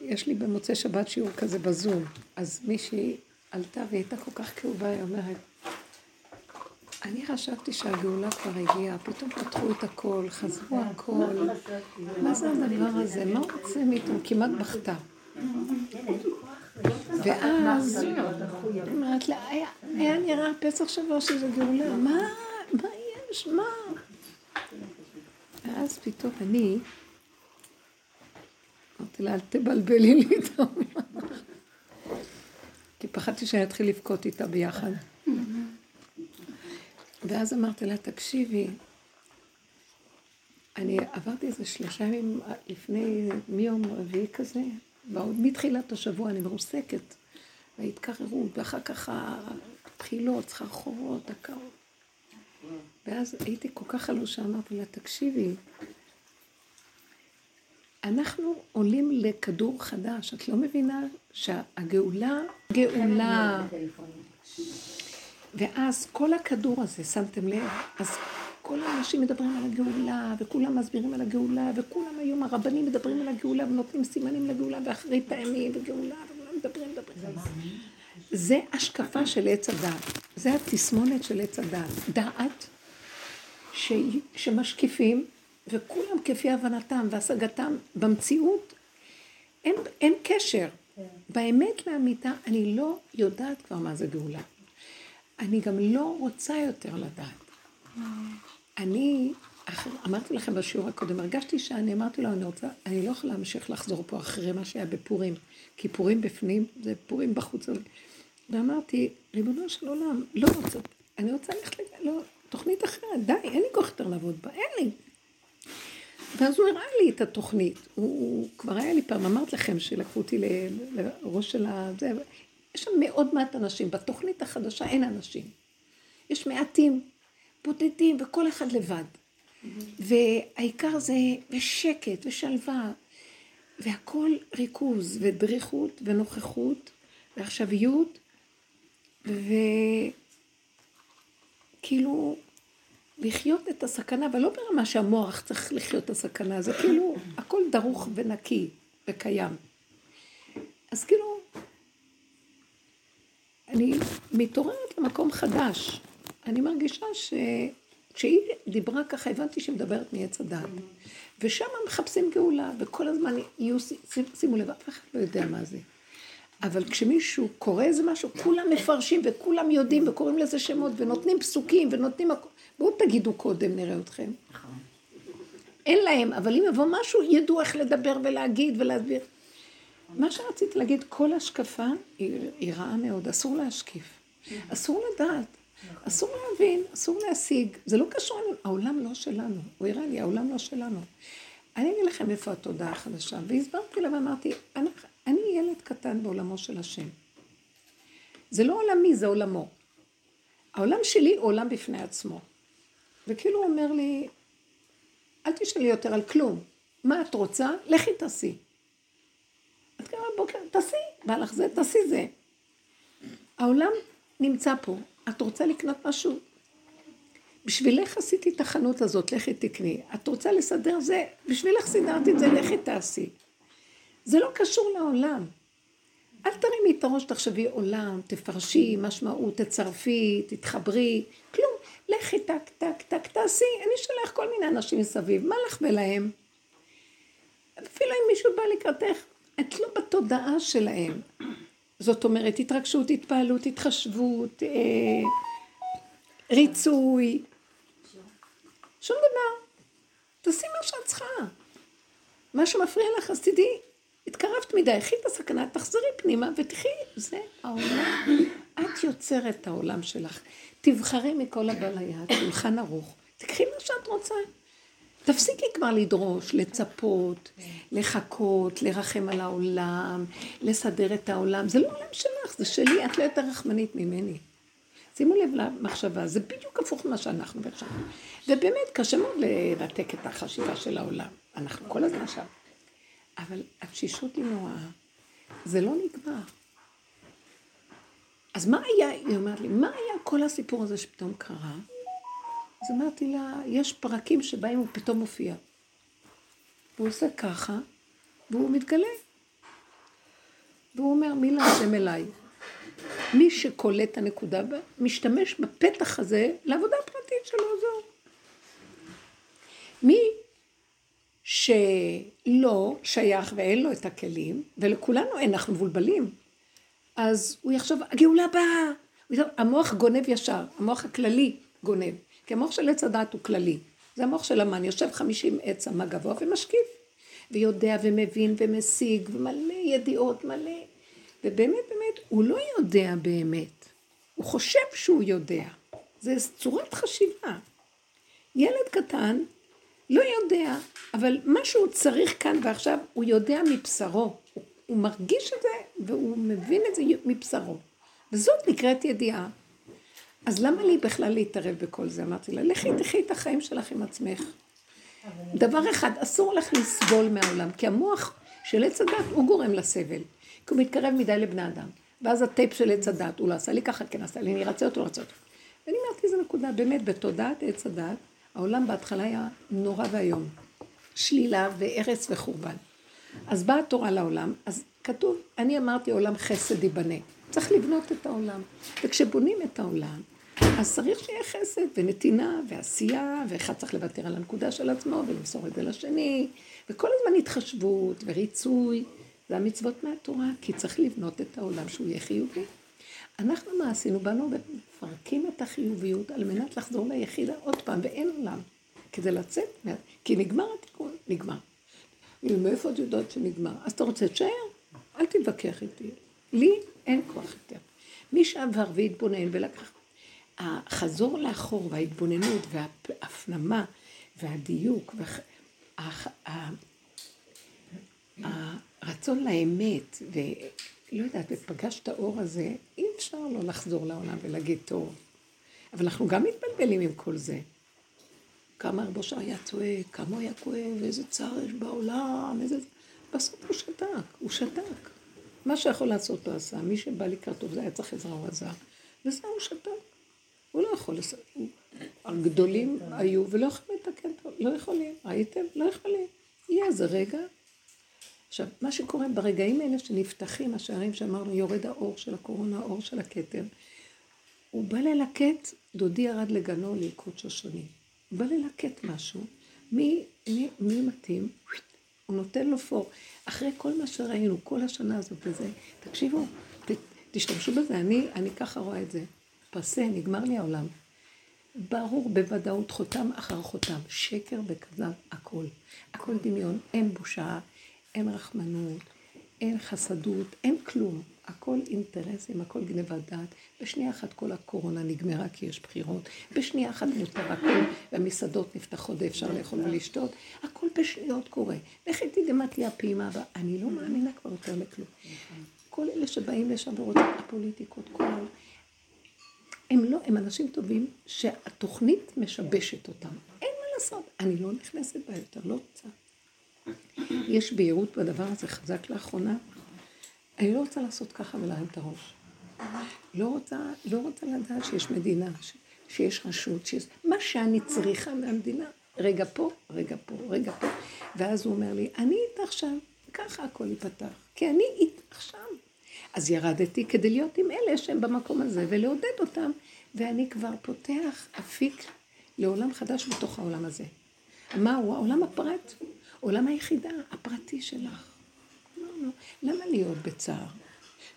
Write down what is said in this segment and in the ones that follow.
יש לי במוצאי שבת שיעור כזה בזום, אז מישהי עלתה והיא הייתה כל כך כאובה, היא אומרת, אני חשבתי שהגאולה כבר הגיעה, פתאום פתחו את הכל, חזרו הכל. מה זה הדבר הזה? מה רוצה מאיתנו? כמעט בכתה. ואז, אומרת לה, היה נראה פסח שבוע שזה גאולה, מה? מה יש? מה? ואז פתאום אני, אמרתי לה, אל תבלבלי לי את המוח. כי פחדתי שאני אתחיל לבכות איתה ביחד. ואז אמרתי לה, תקשיבי, אני עברתי איזה שלושה ימים לפני, מיום רביעי כזה, מתחילת השבוע אני מרוסקת, וההתקררות, ואחר כך הבחילות, סחרחורות, הקרות. ואז הייתי כל כך חלושה, אמרתי לה, תקשיבי, אנחנו עולים לכדור חדש, את לא מבינה שהגאולה, גאולה. ואז כל הכדור הזה, שמתם לב, אז כל האנשים מדברים על הגאולה, וכולם מסבירים על הגאולה, וכולם היום הרבנים מדברים על הגאולה, ונותנים סימנים לגאולה, ואחרי פעמים, וגאולה, וכולם מדברים, מדברים. זה השקפה של עץ הדעת. זה התסמונת של עץ הדעת. דעת. שמשקיפים, וכולם כפי הבנתם והשגתם במציאות, אין, אין קשר. באמת לאמיתה, אני לא יודעת כבר מה זה גאולה. אני גם לא רוצה יותר לדעת. אני, אמרתי לכם בשיעור הקודם, הרגשתי שאני אמרתי לו, אני רוצה, אני לא יכולה להמשיך לחזור פה אחרי מה שהיה בפורים, כי פורים בפנים, זה פורים בחוץ. ואמרתי, ריבונו של עולם, לא רוצה, אני רוצה ללכת, לא, תוכנית אחרת, די, אין לי כוח יותר לעבוד בה, אין לי. ואז הוא הראה לי את התוכנית. הוא, הוא כבר היה לי פעם, אמרת לכם שלקחו אותי לראש של ה... זה, יש שם מאוד מעט אנשים. בתוכנית החדשה אין אנשים. יש מעטים, בודדים, וכל אחד לבד. והעיקר זה ושקט ושלווה, והכל ריכוז ודריכות ונוכחות ועכשוויות, וכאילו לחיות את הסכנה, אבל לא ברמה שהמוח צריך לחיות את הסכנה, זה כאילו הכל דרוך ונקי וקיים. אז כאילו, אני מתעוררת למקום חדש. אני מרגישה שכשהיא דיברה ככה, הבנתי שהיא מדברת מעץ הדת. ושם מחפשים גאולה, וכל הזמן יהיו, שימו לב, אף אחד לא יודע מה זה. אבל כשמישהו קורא איזה משהו, כולם מפרשים וכולם יודעים וקוראים לזה שמות ונותנים פסוקים ונותנים... בואו תגידו קודם, נראה אתכם. אין להם, אבל אם יבוא משהו, ידעו איך לדבר ולהגיד ולהסביר. מה שרציתי להגיד, כל השקפה היא, היא רעה מאוד, אסור להשקיף. אסור לדעת, אסור להבין, אסור להשיג. זה לא קשור לנו, העולם לא שלנו. הוא הראה לי, העולם לא שלנו. אני אגיד לכם איפה התודעה החדשה. והסברתי לה ואמרתי, אני, ילד קטן בעולמו של השם. זה לא עולמי, זה עולמו. העולם שלי הוא עולם בפני עצמו. וכאילו הוא אומר לי, אל תשאלי יותר על כלום. מה את רוצה? לכי תעשי. את קמה בבוקר, תעשי, בא לך זה, תעשי זה. העולם נמצא פה. את רוצה לקנות משהו? בשבילך עשיתי את החנות הזאת, לכי תקני. את רוצה לסדר זה? בשבילך סידרתי את זה, לכי תעשי. זה לא קשור לעולם. אל תרימי את הראש, תחשבי עולם, תפרשי, משמעות, תצרפי, תתחברי, כלום. לכי טק, טק, טק, תעשי, אני שולח כל מיני אנשים מסביב, מה לך ולהם? אפילו אם מישהו בא לקראתך, את לא בתודעה שלהם. זאת אומרת, התרגשות, התפעלות, התחשבות, אה, ריצוי, שום דבר. תעשי מה שאת צריכה. מה שמפריע לך, אז תדעי, התקרבת מדי, קחי את הסכנה, תחזרי פנימה ותחי, זה העולם. את יוצרת את העולם שלך. תבחרי מכל הבא ליד, שולחן ערוך, תקחי מה שאת רוצה. תפסיקי כבר לדרוש, לצפות, לחכות, לרחם על העולם, לסדר את העולם. זה לא עולם שלך, זה שלי, את לא יותר רחמנית ממני. שימו לב למחשבה, זה בדיוק הפוך ממה שאנחנו עכשיו. ובאמת קשה מאוד לנתק את החשיבה של העולם. אנחנו כל הזמן שם. אבל התשישות היא נוראה. זה לא נגמר. אז מה היה, היא אומרת לי, מה היה כל הסיפור הזה שפתאום קרה? אז אמרתי לה, יש פרקים שבהם הוא פתאום מופיע. הוא עושה ככה, והוא מתגלה. והוא אומר, מי להשם אליי? מי שקולט את הנקודה, משתמש בפתח הזה לעבודה פרטית שלו, זהו. מי שלא שייך ואין לו את הכלים, ולכולנו אין, אנחנו מבולבלים, אז הוא יחשוב, הגאולה באה. המוח גונב ישר, המוח הכללי גונב, כי המוח של עץ הדת הוא כללי. זה המוח של המן, יושב חמישים עץ אמה גבוה ומשקיף, ויודע ומבין ומשיג, ומלא ידיעות, מלא. ובאמת, באמת, הוא לא יודע באמת. הוא חושב שהוא יודע. זה צורת חשיבה. ילד קטן לא יודע, אבל מה שהוא צריך כאן ועכשיו, הוא יודע מבשרו. הוא מרגיש את זה, והוא מבין את זה מבשרו. וזאת נקראת ידיעה. אז למה לי בכלל להתערב בכל זה? אמרתי לה, לכי תחי את החיים שלך עם עצמך. דבר אחד, אסור לך לסבול מהעולם, כי המוח של עץ הדת הוא גורם לסבל, כי הוא מתקרב מדי לבני אדם. ואז הטייפ של עץ הדת, הוא לא עשה לי ככה, כן עשה לי, אני רצה אותו, רצה אותו. ואני אמרתי, זו נקודה, באמת, בתודעת עץ הדת, העולם בהתחלה היה נורא ואיום. שלילה והרס וחורבן. אז באה התורה לעולם, אז כתוב, אני אמרתי עולם חסד ייבנה. צריך לבנות את העולם. וכשבונים את העולם, אז צריך שיהיה חסד ונתינה ועשייה, ואחד צריך לוותר על הנקודה של עצמו ולמסור את זה לשני, וכל הזמן התחשבות וריצוי. זה המצוות מהתורה, כי צריך לבנות את העולם שהוא יהיה חיובי. אנחנו מה עשינו? באנו ומפרקים את החיוביות על מנת לחזור ליחידה עוד פעם, ואין עולם. כדי לצאת, כי נגמר התיקון, נגמר. מאיפה את יודעת שנגמר? אז אתה רוצה, תשאר, אל תתווכח איתי. לי אין כוח יותר. מי שעבר והתבונן ולקח... החזור לאחור וההתבוננות וההפנמה והדיוק והרצון לאמת ולא יודעת, ופגש את האור הזה, אי אפשר לא לחזור לעולם ולהגיד טוב. אבל אנחנו גם מתבלבלים עם כל זה. כמה רבושה היה צועק, כמה הוא היה כואב, איזה צער יש בעולם, איזה... בסוף הוא שתק, הוא שתק. מה שיכול לעשות הוא עשה, מי שבא לקראתו זה היה צריך עזרה, הוא עזר. וזה הוא שתק. הוא לא יכול לעשות, הגדולים היו ולא יכולים לתקן, לא יכולים, ראיתם? לא יכולים. יהיה איזה רגע. עכשיו, מה שקורה ברגעים האלה שנפתחים השערים שאמרנו, יורד האור של הקורונה, האור של הכתר, הוא בא ללקט, דודי ירד לגנו ליקוד שושנים. הוא בא ללקט משהו, מי, מי, מי מתאים, הוא נותן לו פור. אחרי כל מה שראינו, כל השנה הזאת וזה, תקשיבו, ת, תשתמשו בזה, אני, אני ככה רואה את זה. פסה, נגמר לי העולם. ברור בוודאות חותם אחר חותם, שקר וכזב, הכל. הכל דמיון, אין בושה, אין רחמנות, אין חסדות, אין כלום. הכל אינטרסים, הכל גנבת דעת. בשנייה אחת כל הקורונה נגמרה כי יש בחירות, בשנייה אחת מותר הכל, והמסעדות נפתחות ואפשר לאכול ולשתות, הכל בשניות קורה. לכי תדעי מה הפעימה הבאה. אני לא מאמינה כבר יותר לכלום. כל אלה שבאים לשם ורוצים הפוליטיקות, כל. הם לא, הם אנשים טובים שהתוכנית משבשת אותם. אין מה לעשות. אני לא נכנסת בה יותר, לא רוצה. יש בהירות בדבר הזה חזק לאחרונה. אני לא רוצה לעשות ככה ולהרים את הראש. לא רוצה, לא רוצה לדעת שיש מדינה, שיש רשות, שיש... מה שאני צריכה מהמדינה. רגע פה, רגע פה, רגע פה. ואז הוא אומר לי, אני איתך שם, ככה הכל ייפתח. כי אני איתך שם. אז ירדתי כדי להיות עם אלה שהם במקום הזה ולעודד אותם, ואני כבר פותח אפיק לעולם חדש בתוך העולם הזה. מהו? העולם הפרט, עולם היחידה, הפרטי שלך. לא, לא. למה להיות בצער?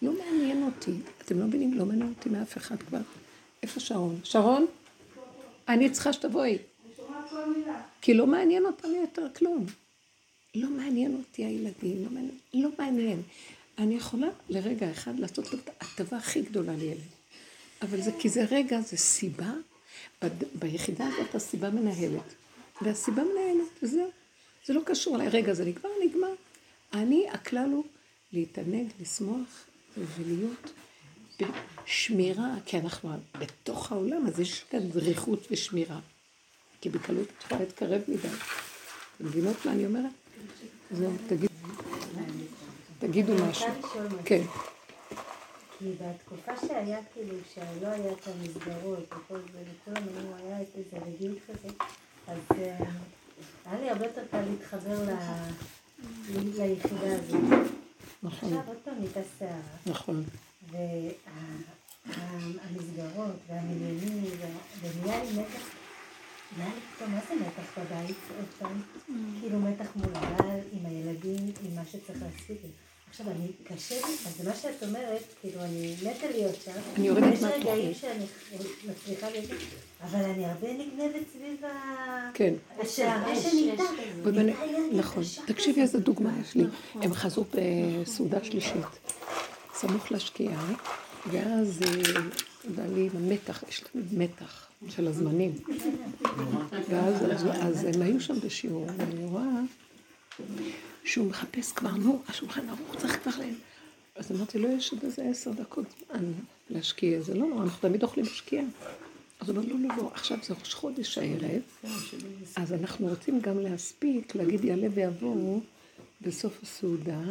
לא מעניין אותי. אתם לא מבינים? לא מעניין אותי מאף אחד כבר. איפה שרון? שרון? אני צריכה שתבואי. כי לא מעניין אותנו יותר כלום. לא מעניין אותי הילדים, לא מעניין. לא מעניין. אני יכולה לרגע אחד לעשות את ההטבה הכי גדולה לילד. אבל זה כי זה רגע, זה סיבה. ב, ביחידה הזאת הסיבה מנהלת. והסיבה מנהלת, וזהו. זה לא קשור אליי. רגע, זה נגמר, נגמר. אני, הכלל הוא להתענג, לשמוח ולהיות בשמירה, כי אנחנו בתוך העולם, אז יש כאן זריחות ושמירה. כי בקלות את יכולה להתקרב מדי. אתם מבינות מה אני אומרת? זהו, תגיד. תגידו משהו. כן. כי בתקופה שהיה כאילו, שלא היה את המסגרות וכל זה, היו, היה איזה רגיל כזה, אז אה, היה לי הרבה יותר קל להתחבר ליחידה הזאת. נכון. עכשיו עוד פעם נהייתה סערה. נכון. והמסגרות והמניינים, ונהיה לי מתח, נהיה לי פתאום, מה זה מתח בבית עוד פעם? כאילו מתח מול הבעל, עם הילדים, עם מה שצריך להספיק. עכשיו, אני, קשה לי, אז מה שאת אומרת, כאילו, אני מתה להיות שם. אני יורדת יש רגעים מהתוכנית. שאני מצליחה להיות שם, אבל אני הרבה נגנבת סביב ה... כן. נהייתה לי נכון. תקשיבי איזה דוגמה יש לי. נכון. הם חזרו בסעודה שלישית, סמוך לשקיעה, ואז אה, בעלי עם המתח, יש לנו מתח של הזמנים. ואז אז, אז הם היו שם בשיעור, ואני רואה שהוא מחפש כבר, נו, השולחן ערוך, צריך כבר להם. אז אמרתי לו, יש עוד איזה עשר דקות זמן להשקיע, זה לא נורא, אנחנו תמיד אוכלים בשקיעה. אז הוא אומר, לא, לא, לא, עכשיו זה ראש חודש הערב, אז אנחנו רוצים גם להספיק, להגיד יעלה ויבואו בסוף הסעודה,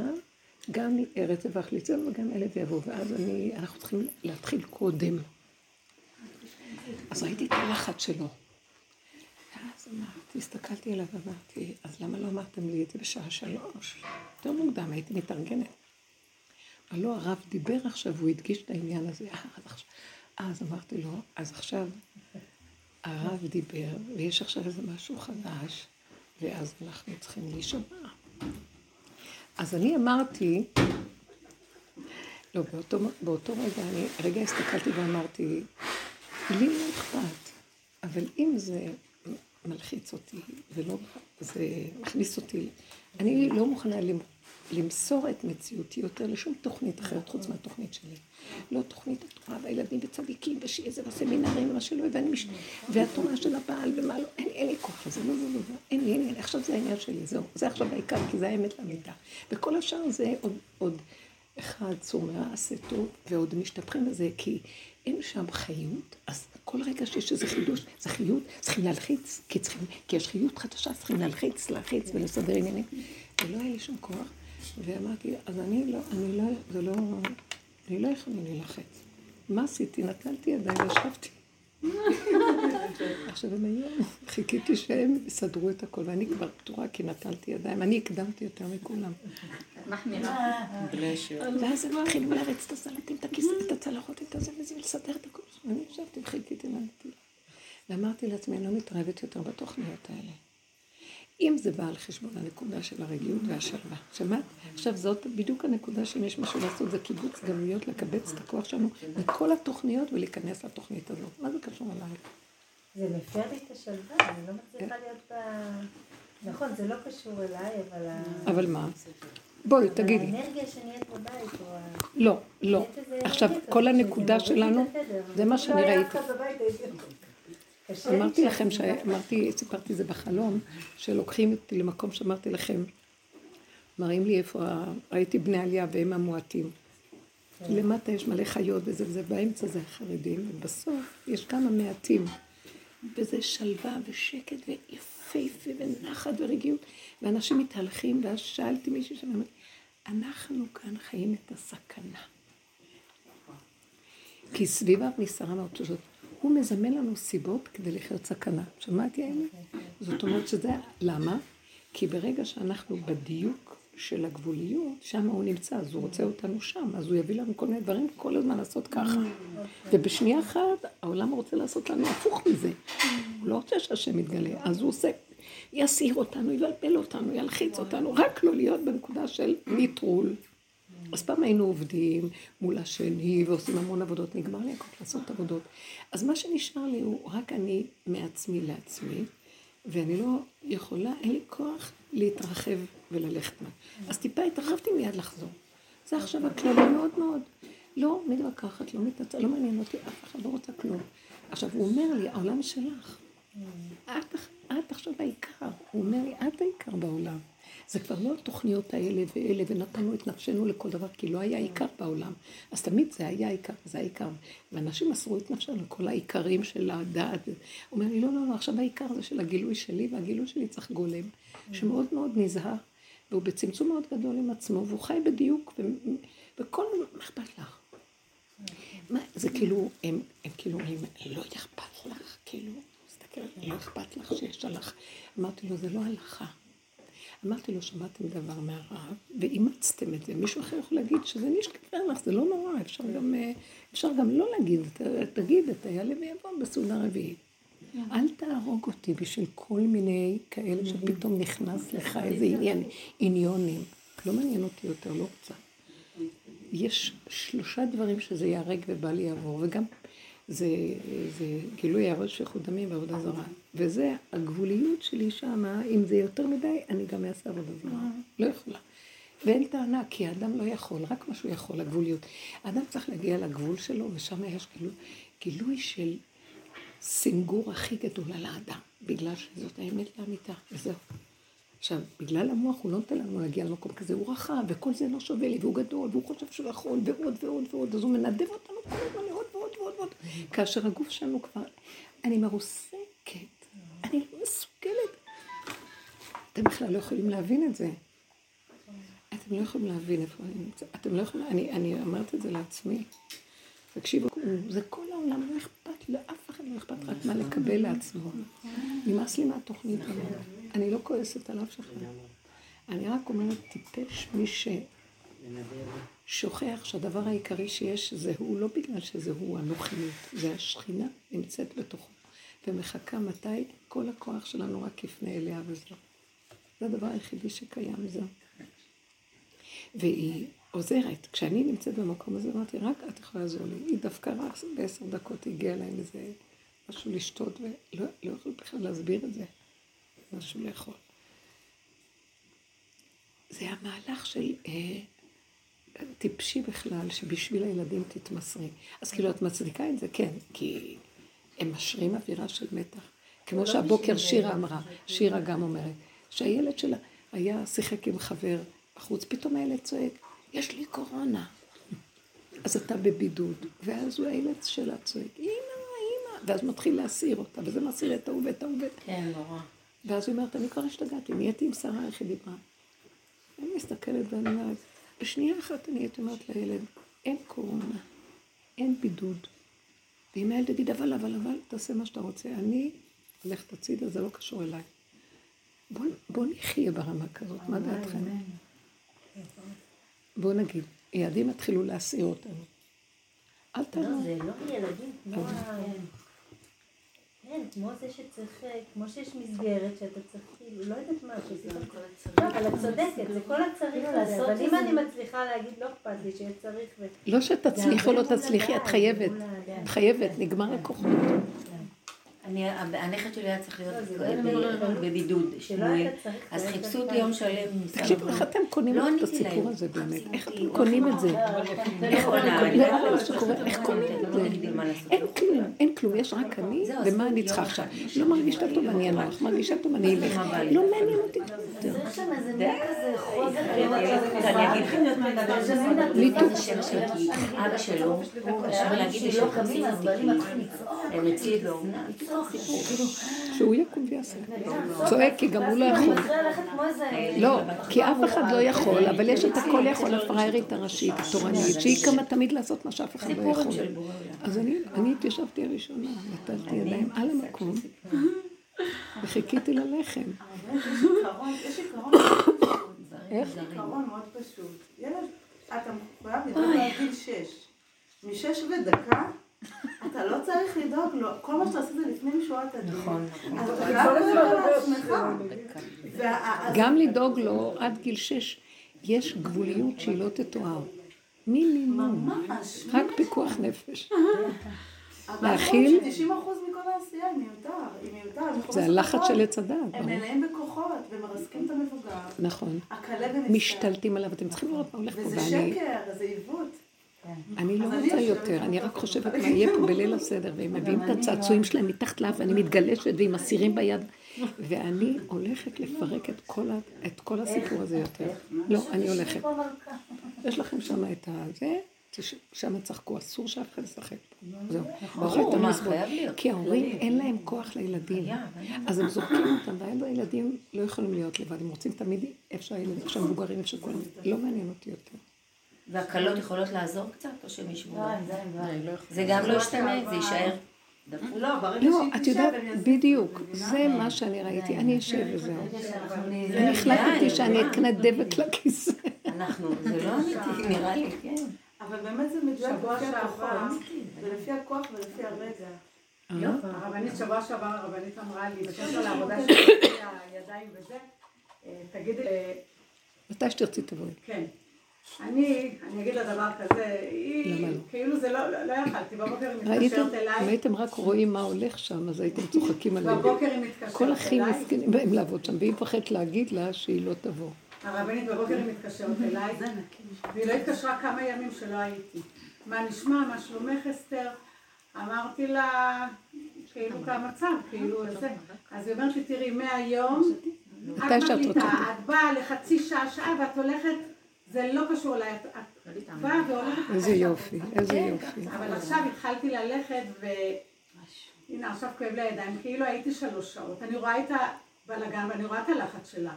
גם ארץ אבך ליצון וגם אלה ויבואו, ואז אני, אנחנו צריכים להתחיל קודם. אז ראיתי את הלחץ שלו. אמרתי, הסתכלתי עליו ואמרתי, אז למה לא אמרתם לי את זה בשעה שלוש? יותר מוקדם, הייתי מתארגנת. אבל לא, הרב דיבר עכשיו, הוא הדגיש את העניין הזה. אה, אז אמרתי לו, אז עכשיו הרב דיבר, ויש עכשיו איזה משהו חדש, ואז אנחנו צריכים להישמע. אז אני אמרתי, לא, באותו, באותו רגע, אני רגע הסתכלתי ואמרתי, לי לא אכפת, אבל אם זה מלחיץ אותי, ולא, זה מכניס אותי, אני לא מוכנה למ- למסור את מציאותי יותר לשום תוכנית אחרת חוץ מהתוכנית שלי. לא תוכנית התורה והילדים וצדיקים ושיהיה זה בסמינרים ומה שלא, ואני מש... והתורה של הבעל ומה לא, אין, אין לי כוח לזה, לא, לא, לא, לא, אין לי, אין לי, עכשיו זה העניין שלי, זהו, זה עכשיו העיקר, כי זה האמת לאמיתה. וכל השאר זה עוד, עוד אחד צור מרע עשה טוב, ועוד משתפכים בזה, כי אין שם חיות, אז כל רגע שיש איזה חידוש, זה חיות, צריכים להלחיץ, כי, צריכים, כי יש חיות חדשה, צריכים להלחיץ, להלחיץ ולסדר עניינים. ולא היה לי שום כוח, ואמרתי, אז אני לא, אני לא, זה לא, אני לא יכולה להילחץ. מה עשיתי? נטלתי ידיים וישבתי. עכשיו הם היו, חיכיתי שהם יסדרו את הכל, ואני כבר פתורה כי נטלתי ידיים, אני הקדמתי יותר מכולם. ואז הם התחילו להריץ את הסלטים, את הכיסא, את הצלחות, את הזה וזה, ולסדר את הכל. אני ישבתי וחיכיתי. ואמרתי לעצמי, אני לא מתערבת יותר בתוכניות האלה. אם זה בא על חשבון הנקודה של הרגיעות והשלווה. שמעת? עכשיו זאת בדיוק הנקודה שאם יש משהו לעשות, זה קיבוץ גלויות, לקבץ את הכוח שלנו מכל התוכניות ולהיכנס לתוכנית הזאת. מה זה קשור אלייך? זה מפר לי את השלווה, אני לא מצליחה להיות ב... נכון, זה לא קשור אליי, אבל... אבל מה? בואי, אבל תגידי. האנרגיה שנהיית בבית, או ה... לא, לא. עכשיו, כל הנקודה שלנו. זה מה שאני לא היה ראיתי. אמרתי לכם, שאמרתי, סיפרתי זה בחלום, שלוקחים אותי למקום שאמרתי לכם, מראים לי איפה, ראיתי בני עלייה והם המועטים. למטה יש מלא חיות וזה וזה, באמצע זה החרדים, ובסוף יש כמה מעטים. וזה שלווה ושקט ויפהפה ונחת ורגיעות, ואנשים מתהלכים, ואז שאלתי מישהו שם, אנחנו כאן חיים את הסכנה. כי נסערה מאוד פשוט. הוא מזמן לנו סיבות כדי לחיות סכנה. שמעתי האמת? זאת אומרת שזה, למה? כי ברגע שאנחנו בדיוק של הגבוליות, שם הוא נמצא, אז הוא רוצה אותנו שם, אז הוא יביא לנו כל מיני דברים כל הזמן לעשות ככה. ובשנייה אחת העולם רוצה לעשות לנו הפוך מזה. הוא לא רוצה שהשם יתגלה, אז הוא עושה, יסיר אותנו, יבלבל אותנו, ילחיץ אותנו, רק לא להיות בנקודה של ניטרול. אז פעם היינו עובדים מול השני ועושים המון עבודות, נגמר לי הכל לעשות עבודות. אז מה שנשאר לי הוא רק אני מעצמי לעצמי, ואני לא יכולה, אין לי כוח להתרחב וללכת מה. אז טיפה התרחבתי מיד לחזור. זה עכשיו הכללי מאוד מאוד. לא מתווכחת, לא מתנצלת, לא מעניין אותי, אף אחד לא רוצה כלום. עכשיו, הוא אומר לי, העולם שלך. את, את עכשיו העיקר. הוא אומר לי, את העיקר בעולם. זה כבר לא התוכניות האלה ואלה, ונתנו את נפשנו לכל דבר, כי לא היה עיקר בעולם. אז תמיד זה היה עיקר, זה העיקר. ואנשים מסרו את נפשם לכל העיקרים של הדעת. הוא אומר לי, לא, לא, לא, עכשיו העיקר זה של הגילוי שלי, והגילוי שלי צריך גולם, שמאוד מאוד נזהר, והוא בצמצום מאוד גדול עם עצמו, והוא חי בדיוק, וכל, מה אכפת לך? מה, זה כאילו, הם, הם כאילו אומרים, לא אכפת לך, כאילו, תסתכל, לא אכפת לך שיש הלכה. אמרתי לו, זה לא הלכה. אמרתי לו, שמעתם דבר מהרב, ואימצתם את זה. מישהו אחר יכול להגיד שזה נשקר לך, זה לא נורא, אפשר גם, אה, אפשר גם לא להגיד, תגיד, אתה יעלה ויבוא בסעודה רביעית. אל תהרוג אותי בשביל כל מיני כאלה שפתאום נכנס לך איזה עניין, עניונים. לא מעניין אותי יותר, לא רוצה. יש שלושה דברים שזה ייהרג ובל יעבור, וגם זה, זה גילוי הראש שפיכות דמים ועבודה זרה. וזה הגבוליות שלי שמה, אם זה יותר מדי, אני גם אעשה עבודה זרה. לא יכולה. ואין טענה, כי האדם לא יכול, רק מה שהוא יכול, הגבוליות. האדם צריך להגיע לגבול שלו, ושם יש גילוי, גילוי של סינגור הכי גדול על האדם, בגלל שזאת האמת לאמיתה, וזהו. עכשיו, בגלל המוח הוא לא נותן לנו להגיע למקום כזה, הוא רחב, וכל זה לא שווה לי, והוא גדול, והוא חושב שהוא יכול, ועוד ועוד ועוד, אז הוא מנדב אותנו כל הזמן לעוד ועוד ועוד ועוד. כאשר הגוף שלנו כבר, אני מרוסקת, אני לא מסוגלת. אתם בכלל לא יכולים להבין את זה. אתם לא יכולים להבין איפה אני נמצאת. אתם לא יכולים, אני, אני אמרתי את זה לעצמי. תקשיבו, זה כל העולם, לא אכפת, לאף אחד לא אכפת רק מה לקבל לעצמו. נמאס לי מהתוכנית הזאת. אני לא כועסת על אף אחד. אני רק אומרת, טיפש מי ששוכח שהדבר העיקרי שיש זה הוא, לא בגלל שזה הוא הנוחיות, זה השכינה נמצאת בתוכו, ומחכה מתי כל הכוח שלנו רק יפנה אליה וזהו. זה הדבר היחידי שקיים, זהו. והיא עוזרת. כשאני נמצאת במקום הזה, אמרתי, רק את יכולה לעזור לי. היא דווקא רק בעשר דקות הגיעה להם איזה משהו לשתות, ולא לא יכולת בכלל להסביר את זה. משהו לאכול. זה המהלך של אה, טיפשי בכלל, שבשביל הילדים תתמסרי. אז כאילו את מצדיקה את זה? כן, כי הם משרים אווירה של מתח. כמו לא שהבוקר שירה אמרה, שירה גם אומרת, שהילד שלה היה, שיחק עם חבר בחוץ, פתאום הילד צועק, יש לי קורונה. אז אתה בבידוד, ואז הוא הילד שלה צועק, אימא, אימא, ואז מתחיל להסיר אותה, וזה מסיר את ההוא ואת ההוא. כן, נורא. ואז היא אומרת, אני כבר השתגעתי, נהייתי עם שרה, איך היא דיברה. אני מסתכלת ואני אומרת, בשנייה אחת אני הייתי אומרת לילד, אין קורונה, אין בידוד. ואם הילד יגיד, אבל, אבל, אבל, תעשה מה שאתה רוצה. אני הולכת הצידה, זה לא קשור אליי. בואו בוא נחיה ברמה כזאת, מה דעתכם? בואו נגיד, ילדים התחילו להסעיר אותנו. אל תענו. לא, זה לא ילדים, כמו כן, כמו זה שצריך, כמו שיש מסגרת שאתה צריך, כאילו, לא יודעת מה, שזה... לא, אבל את צודקת, זה כל הצריך כאילו, הזה, אבל אם אני מצליחה להגיד, לא אכפת לי שיהיה צריך ו... לא שתצליחי או לא תצליחי, את חייבת. את חייבת, נגמר הכוחות. הנכד שלי היה צריך להיות לא, בבידוד, שמואל, אז חיפשו אותי יום שלם. תקשיבו, איך אתם קונים לא את הסיפור הזה באמת? איך אתם קונים את זה? איך קונים את זה? אין כלום, אין כלום, יש רק אני, ומה אני צריכה עכשיו? לא מרגישה טוב, אני אנוח, מרגישה טוב, אני אלך. לא מעניין אותי. יותר. צריך שם איזה מין כזה חוזר. אני אגיד לכם, אבא שלו, הוא קשר להגיד לי שהוא חצי הם אצלי לא. שהוא יקום ויעשה. צועק, כי גם הוא לא יכול. לא, כי אף אחד לא יכול, אבל יש את הכל יכול, הפראיירית הראשית, התורנית, שהיא קמה תמיד לעשות מה שאף אחד לא יכול. אז אני התיישבתי הראשונה, נתתי ידיים על המקום, וחיכיתי ללחם. יש עיקרון מאוד פשוט. איך? עיקרון מאוד פשוט. ילד, אתה מחויב לדאוג עד גיל שש. משש ודקה אתה לא צריך לדאוג לו, כל מה שאתה עושה זה לפני משורת הדין. נכון. אז אתה חייב לדאוג לעצמך. גם לדאוג לו עד גיל שש, יש גבוליות שהיא לא תתואר. מינימום. רק פיקוח נפש. להכיל. 90% מכל העשייה היא מיותר, היא מיותר. זה הלחץ של עץ הדת. הם מלאים בכוחות ומרסקים את המבוגר. נכון. משתלטים עליו, אתם צריכים לראות מה הולך פה. וזה שקר, זה עיוות. אני לא רוצה יותר, אני רק חושבת מה יהיה פה בליל הסדר, והם מביאים את הצעצועים שלהם מתחת לאף, ואני מתגלשת ועם אסירים ביד, ואני הולכת לפרק את כל הסיפור הזה יותר. לא, אני הולכת. יש לכם שם את הזה, שם צחקו, אסור שאף אחד ישחק פה. זהו. ברור, מה חייב להיות. כי ההורים אין להם כוח לילדים. אז הם זורקים אותם, ואז הילדים לא יכולים להיות לבד, הם רוצים תמיד איפה שהילדים, איפה שהמבוגרים, איפה שכולם. לא מעניין אותי יותר. והקלות יכולות לעזור קצת, או שהם ישבו? זה גם לא ישתנה, זה יישאר. לא, ברגע לא, שהיא את תשב, יודעת, הם יעשו. בדיוק, את? זה מה שאני ראיתי, אני אשב וזהו. אני החלטתי שאני אקנה דבק לכיסא. אנחנו, זה לא אמיתי, נראה לי, כן. אבל באמת זה מדויק שבוע לפי שעבר- הכוחות, ולפי הכוח ולפי הרגע. אה? הרבנית שבוע שעבר, הרבנית אמרה לי, בקשר לעבודה שלי, הידיים וזה, אה, תגידי, אה, מתי שתרצי תבואי. כן. אני, אני אגיד לה דבר כזה, היא, למה לא? כאילו זה לא, לא לא יכלתי, בבוקר היא? מתקשרת אם אליי, הייתם רק רואים מה הולך שם, אז הייתם צוחקים עליהם. בבוקר היא מתקשרת כל אחים אליי, מסכנים באים לעבוד שם, והיא מפחדת להגיד לה שהיא לא תבוא. הרבנית בבוקר היא מתקשרת אליי, והיא לא התקשרה כמה ימים שלא הייתי. מה נשמע, מה שלומך אסתר? אמרתי לה, כאילו כמצב, כאילו זה. אז היא אומרת לי, תראי, מהיום, את שאת מחליטה. את באה לחצי שעה, שעה, ואת הולכת, זה לא קשור אליי, את את באה והולכת... איזה יופי. איזה כן, יופי. אבל עכשיו התחלתי ללכת, ו... הנה, עכשיו כואב לי הידיים, כאילו הייתי שלוש שעות. אני רואה את הבלאגן ואני רואה את הלחץ שלה.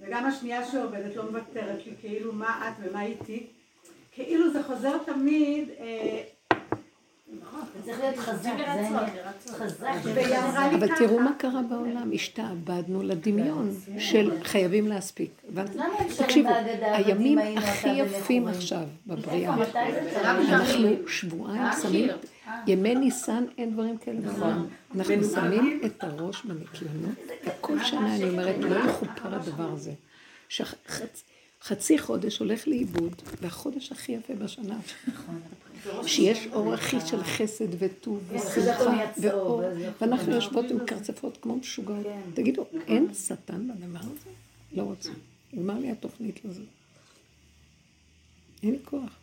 וגם השנייה שעובדת לא מוותרת לי, כאילו מה את ומה איתי. כאילו זה חוזר תמיד, אבל. תראו מה קרה בעולם, השתעבדנו לדמיון של חייבים להספיק. תקשיבו, הימים הכי יפים? עכשיו בבריאה. אנחנו שבועיים שמים, ימי ניסן אין דברים כאלה בעולם. אנחנו שמים את הראש בניקיונות, וכל שנה אני אומרת, לא יכופר הדבר הזה. שחצי חודש הולך לאיבוד, והחודש הכי יפה בשנה. שיש אור הכי של חסד וטוב ושמחה ואור, ואנחנו יושבות עם קרצפות כמו משוגעות. תגידו, אין שטן בדבר הזה? לא רוצה. נגמר לי התוכנית לזה. אין לי כוח.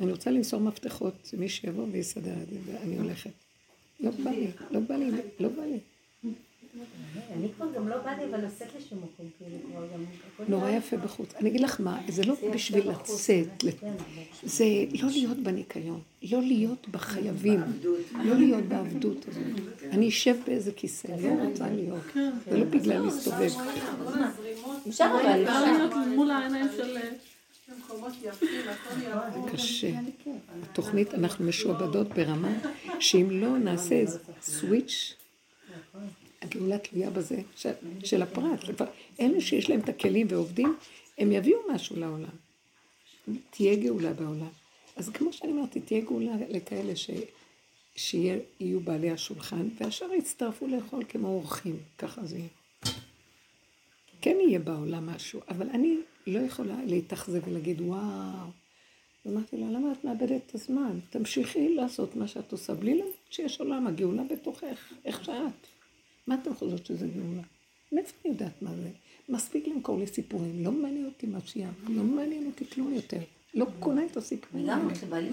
אני רוצה למסור מפתחות, שמי שיבוא ויסדר את זה, ואני הולכת. לא בא לי, לא בא לי, לא בא לי. אני כבר גם לא אבל לשום מקום, כאילו כבר גם... הכל נורא יפה בחוץ. אני אגיד לך מה, זה לא בשביל לצאת, לת- זה לא להיות בניקיון, לא להיות בחייבים, לא להיות בעבדות הזאת. אני אשב באיזה כיסא, לא רוצה להיות. זה לא בגלל להסתובב. אפשר אבל, אפשר להיות מול העיניים של... ירוק. קשה. התוכנית, אנחנו משועבדות ברמה שאם לא נעשה איזה סוויץ', הגאולה תלויה בזה של, של הפרט. אלה שיש להם את הכלים ועובדים, הם יביאו משהו לעולם. תהיה גאולה בעולם. אז כמו שאני אמרתי, תהיה גאולה לכאלה ש... שיהיו בעלי השולחן, והשאר יצטרפו לאכול כמו אורחים, ככה זה יהיה. כן יהיה בעולם משהו, אבל אני לא יכולה להתאכזב ולהגיד, וואו. אמרתי לה, למה את מאבדת את הזמן? תמשיכי לעשות מה שאת עושה, בלי למרות שיש עולם, הגאולה בתוכך, איך שאת. מה אתם חושבות שזה גאולה? מאיפה אני יודעת מה זה? מספיק למכור לי סיפורים, לא מעניין אותי משיח, לא מעניין אותי כלום יותר. לא קונה את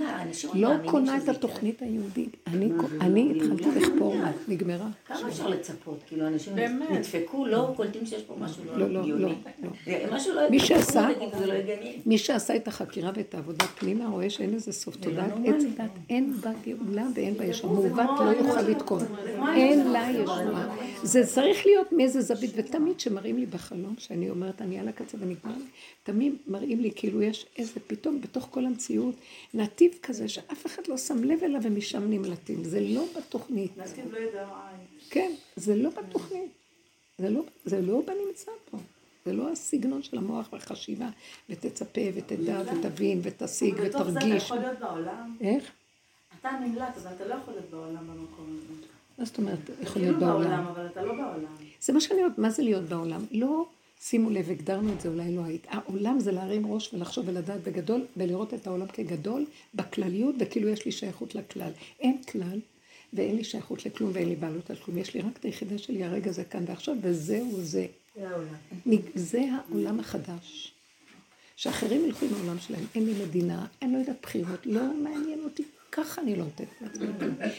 האנשים לא קונה את התוכנית היהודית. אני אני התחלתי לכפור נגמרה. כמה אפשר לצפות? כאילו, אנשים באמת. נדפקו, לא קולטים שיש פה משהו לא, לא, לא, הגיוני. לא. משהו לא מי הגיוני, שעשה- לא. מי שעשה את החקירה ואת העבודה פנימה רואה שאין לזה סוף לא תודעת. עץ דת, אין בה גאולה ואין בה ישועה. מעוות לא יוכל לתקון. אין לה ישועה. זה צריך להיות מאיזה זווית, ותמיד כשמראים לי בחלום, שאני אומרת אני על הקצה ונגמר לי, תמיד מראים לי כאילו יש איזה פתאום בתוך כל המציאות נתיב כזה שאף אחד לא שם לב אליו ומשם נמלטים. זה לא בתוכנית. נתיב לא ידע. כן, זה לא בתוכנית. זה לא, זה לא בנמצא פה. זה לא הסגנון של המוח והחשיבה, ותצפה ותדע ותבין ותשיג ובתוך זה אתה ותרגיש. יכול להיות בעולם. איך? אתה נמלט, אבל אתה לא יכול להיות בעולם במקום הזה. מה זאת אומרת, יכול כאילו להיות בעולם? אבל אתה לא בעולם. זה מה שאני אומרת, מה זה להיות בעולם? לא, שימו לב, הגדרנו את זה, אולי לא היית. העולם זה להרים ראש ולחשוב ולדעת בגדול, ולראות את העולם כגדול, בכלליות, וכאילו יש לי שייכות לכלל. אין כלל, ואין לי שייכות לכלום, ואין לי בעלות על כלום. יש לי רק את היחידה שלי, הרגע זה כאן ועכשיו, וזהו זה. זה העולם. החדש. שאחרים ילכו עם העולם שלהם, אין לי מדינה, אני לא יודעת בחירות, לא מעניין אותי, ככה אני לא נותנת.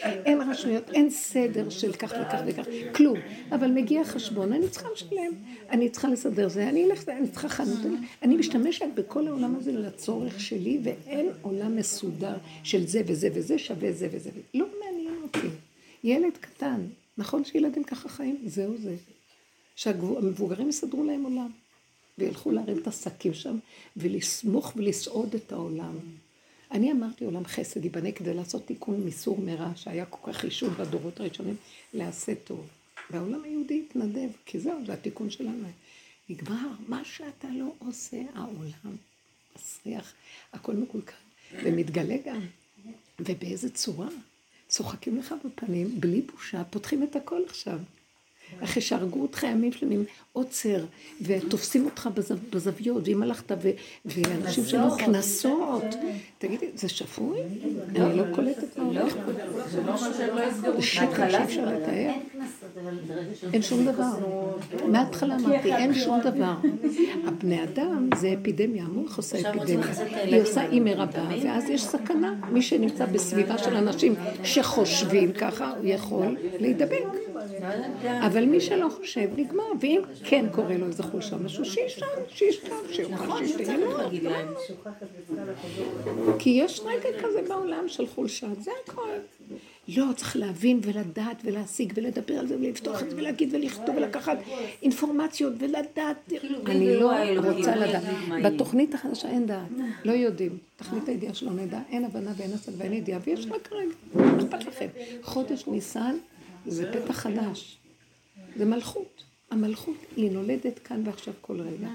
אין רשויות, אין סדר של כך וכך וכך, כלום. אבל מגיע חשבון, אני צריכה לשלם, אני צריכה לסדר זה, אני אלך, אני צריכה חנות, אני משתמשת בכל העולם הזה לצורך שלי, ואין עולם מסודר של זה וזה וזה שווה זה וזה. לא מעניין אותי. ילד קטן, נכון שילדים ככה חיים? זהו זה. שהמבוגרים יסדרו להם עולם. וילכו להרים את השקים שם, ולסמוך ולסעוד את העולם. אני אמרתי עולם חסד ייבנה כדי לעשות תיקון מסור מרע, שהיה כל כך חישוב בדורות הראשונים, לעשה טוב. והעולם היהודי התנדב, כי זהו, זה התיקון שלנו. נגמר, מה שאתה לא עושה, העולם מסריח, הכל מקולקל, ומתגלה גם. ובאיזה צורה? צוחקים לך בפנים, בלי בושה, פותחים את הכל עכשיו. אחרי שהרגו אותך ימים שלמים, עוצר, ותופסים אותך בזוויות, ואם הלכת, ואנשים שלו קנסות. תגידי, זה שפוי? אני לא קולטת מה הולך פה. זה לא אומר שהם לא יסגרו. זה שקר שאי אפשר לתאר. אין שום דבר. מההתחלה אמרתי, אין שום דבר. הבני אדם זה אפידמיה, המוח עושה אפידמיה. היא עושה אי מרבה, ואז יש סכנה. מי שנמצא בסביבה של אנשים שחושבים ככה, הוא יכול להידבק. אבל מי שלא חושב, נגמר. ואם כן קורה לו איזה חולשה, משהו, שישן, שישן, שיאכל, שישתהן. כי יש רגע כזה בעולם של חולשה, זה הכל. לא, צריך להבין ולדעת ולהשיג ולדבר על זה ולפתוח את זה ולהגיד ולכתוב ולקחת אינפורמציות ולדעת. אני לא רוצה לדעת. בתוכנית החדשה אין דעת, לא יודעים. תכלית הידיעה שלא נדע, אין הבנה ואין השג ואין ידיעה, ויש רק רגע, אכפת לכם? חודש ניסן זה פתח חדש, זה מלכות. המלכות היא נולדת כאן ועכשיו כל רגע.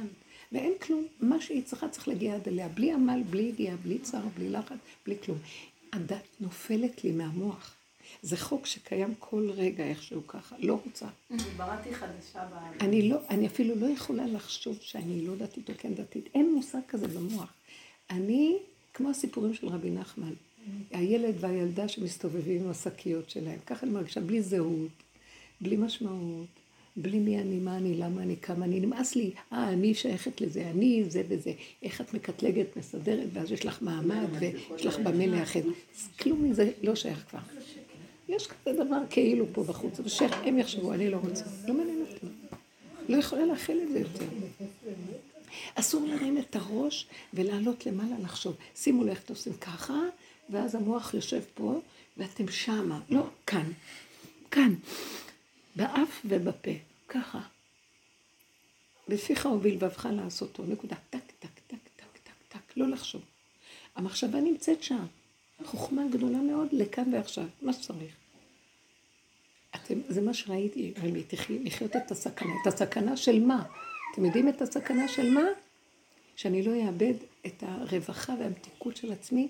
ואין כלום, מה שהיא צריכה צריך להגיע עד אליה, בלי עמל, בלי ידיעה, בלי צער, בלי לחץ, בלי כלום. הדת נופלת לי מהמוח. זה חוק שקיים כל רגע איכשהו ככה, לא רוצה. בראתי חדשה בארץ. אני לא, אני אפילו לא יכולה לחשוב שאני לא דתית או כן דתית. אין מושג כזה במוח. אני, כמו הסיפורים של רבי נחמן, הילד והילדה שמסתובבים עם השקיות שלהם, ככה אני מרגישה, בלי זהות, בלי משמעות, בלי מי אני, מה אני, למה אני, כמה אני, נמאס לי, אה, אני שייכת לזה, אני זה וזה, איך את מקטלגת, מסדרת, ואז יש לך מעמד, ויש לך במה לאחד. כלום מזה לא שייך כבר. יש כזה דבר כאילו פה בחוץ, אבל שהם יחשבו, אני לא רוצה. לא מעניין אותי. לא יכולה להכיל את זה יותר. אסור להרים את הראש ולעלות למעלה לחשוב. שימו לב איך אתם עושים ככה, ואז המוח יושב פה, ואתם שמה. לא, כאן. כאן. באף ובפה. ככה. בפיך ובלבבך לעשותו. נקודה. טק, טק, טק, טק, טק, טק. לא לחשוב. המחשבה נמצאת שם. חוכמה גדולה מאוד לכאן ועכשיו, מה שצריך. אתם, זה מה שראיתי, לחיות את הסכנה. את הסכנה של מה? אתם יודעים את הסכנה של מה? שאני לא אאבד את הרווחה והמתיקות של עצמי,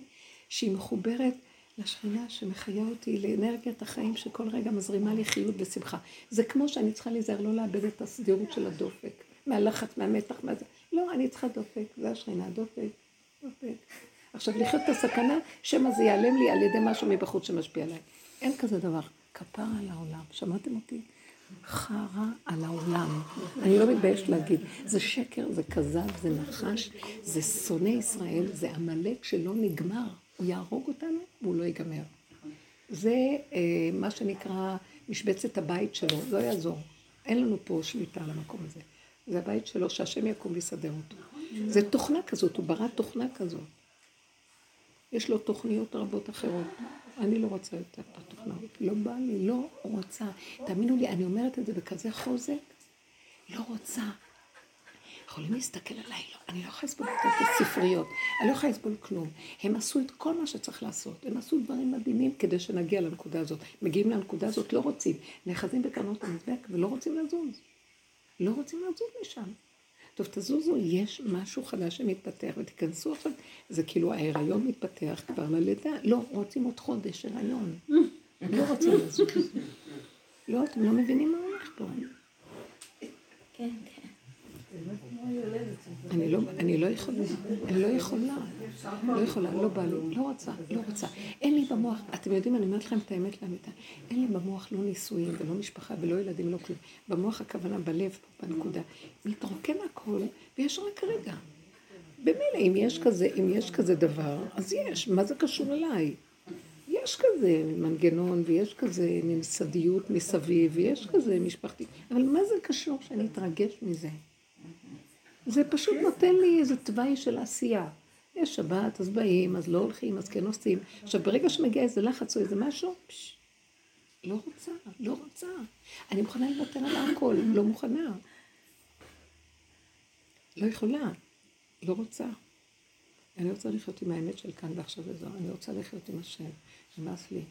שהיא מחוברת לשכינה שמחיה אותי לאנרגיית החיים שכל רגע מזרימה לי חיות ושמחה. זה כמו שאני צריכה להיזהר לא לאבד את הסדירות של הדופק, מהלחץ, מהמתח, מה זה. לא, אני צריכה דופק, זה השכינה, דופק, דופק. עכשיו, לחיות את הסכנה, שמא זה ייעלם לי על ידי משהו מבחוץ שמשפיע עליי. אין כזה דבר. כפר על העולם. שמעתם אותי? חרא על העולם. אני לא מתביישת להגיד. זה שקר, זה כזב, זה נחש, זה שונא ישראל, זה עמלק שלא נגמר. הוא יהרוג אותנו והוא לא ייגמר. זה אה, מה שנקרא משבצת הבית שלו, לא יעזור. אין לנו פה שליטה על המקום הזה. זה הבית שלו, שהשם יקום ויסדר אותו. זה תוכנה כזאת, הוא ברא תוכנה כזאת. יש לו תוכניות רבות אחרות. אני לא רוצה יותר את התוכנה. לא בא לי, לא רוצה. תאמינו לי, אני אומרת את זה בכזה חוזק, לא רוצה. יכולים להסתכל עליי, לא, אני לא יכולה לסבול את הספריות, אני לא יכולה לסבול כלום. הם עשו את כל מה שצריך לעשות, הם עשו דברים מדהימים כדי שנגיע לנקודה הזאת. מגיעים לנקודה הזאת, לא רוצים, נאחזים בקרנות המזבק ולא רוצים לזוז. לא רוצים לזוז משם. טוב, תזוזו, יש משהו חדש שמתפתח, ותיכנסו עכשיו, זה כאילו ההיריון מתפתח כבר ללידה. לא, רוצים עוד חודש הריון. לא רוצים לזוז. לא, אתם לא מבינים מה הולך פה. כן, כן. אני לא, אני לא יכולה, אני לא יכולה, לא יכולה, לא בא לי, לא רוצה, לא רוצה. אין לי במוח, אתם יודעים, אני אומרת לכם את האמת לאמיתה, אין לי במוח לא נישואים ולא משפחה ולא ילדים, לא כלום. במוח הכוונה בלב, בנקודה. מתרוקן הכל, ויש רק רגע. במילא, אם יש כזה, אם יש כזה דבר, אז יש, מה זה קשור אליי? יש כזה מנגנון, ויש כזה ממסדיות מסביב, ויש כזה משפחתי, אבל מה זה קשור שאני אתרגש מזה? זה פשוט נותן לי איזה תוואי של עשייה. יש שבת, אז באים, אז לא הולכים, אז כן עושים. עכשיו, ברגע שמגיע איזה לחץ או איזה משהו, פש, לא רוצה, לא רוצה. אני מוכנה לוותר על הכל, לא מוכנה. לא יכולה, לא רוצה. אני רוצה לחיות עם האמת של כאן ועכשיו וזהו. אני רוצה לחיות עם השם. נמאס לי.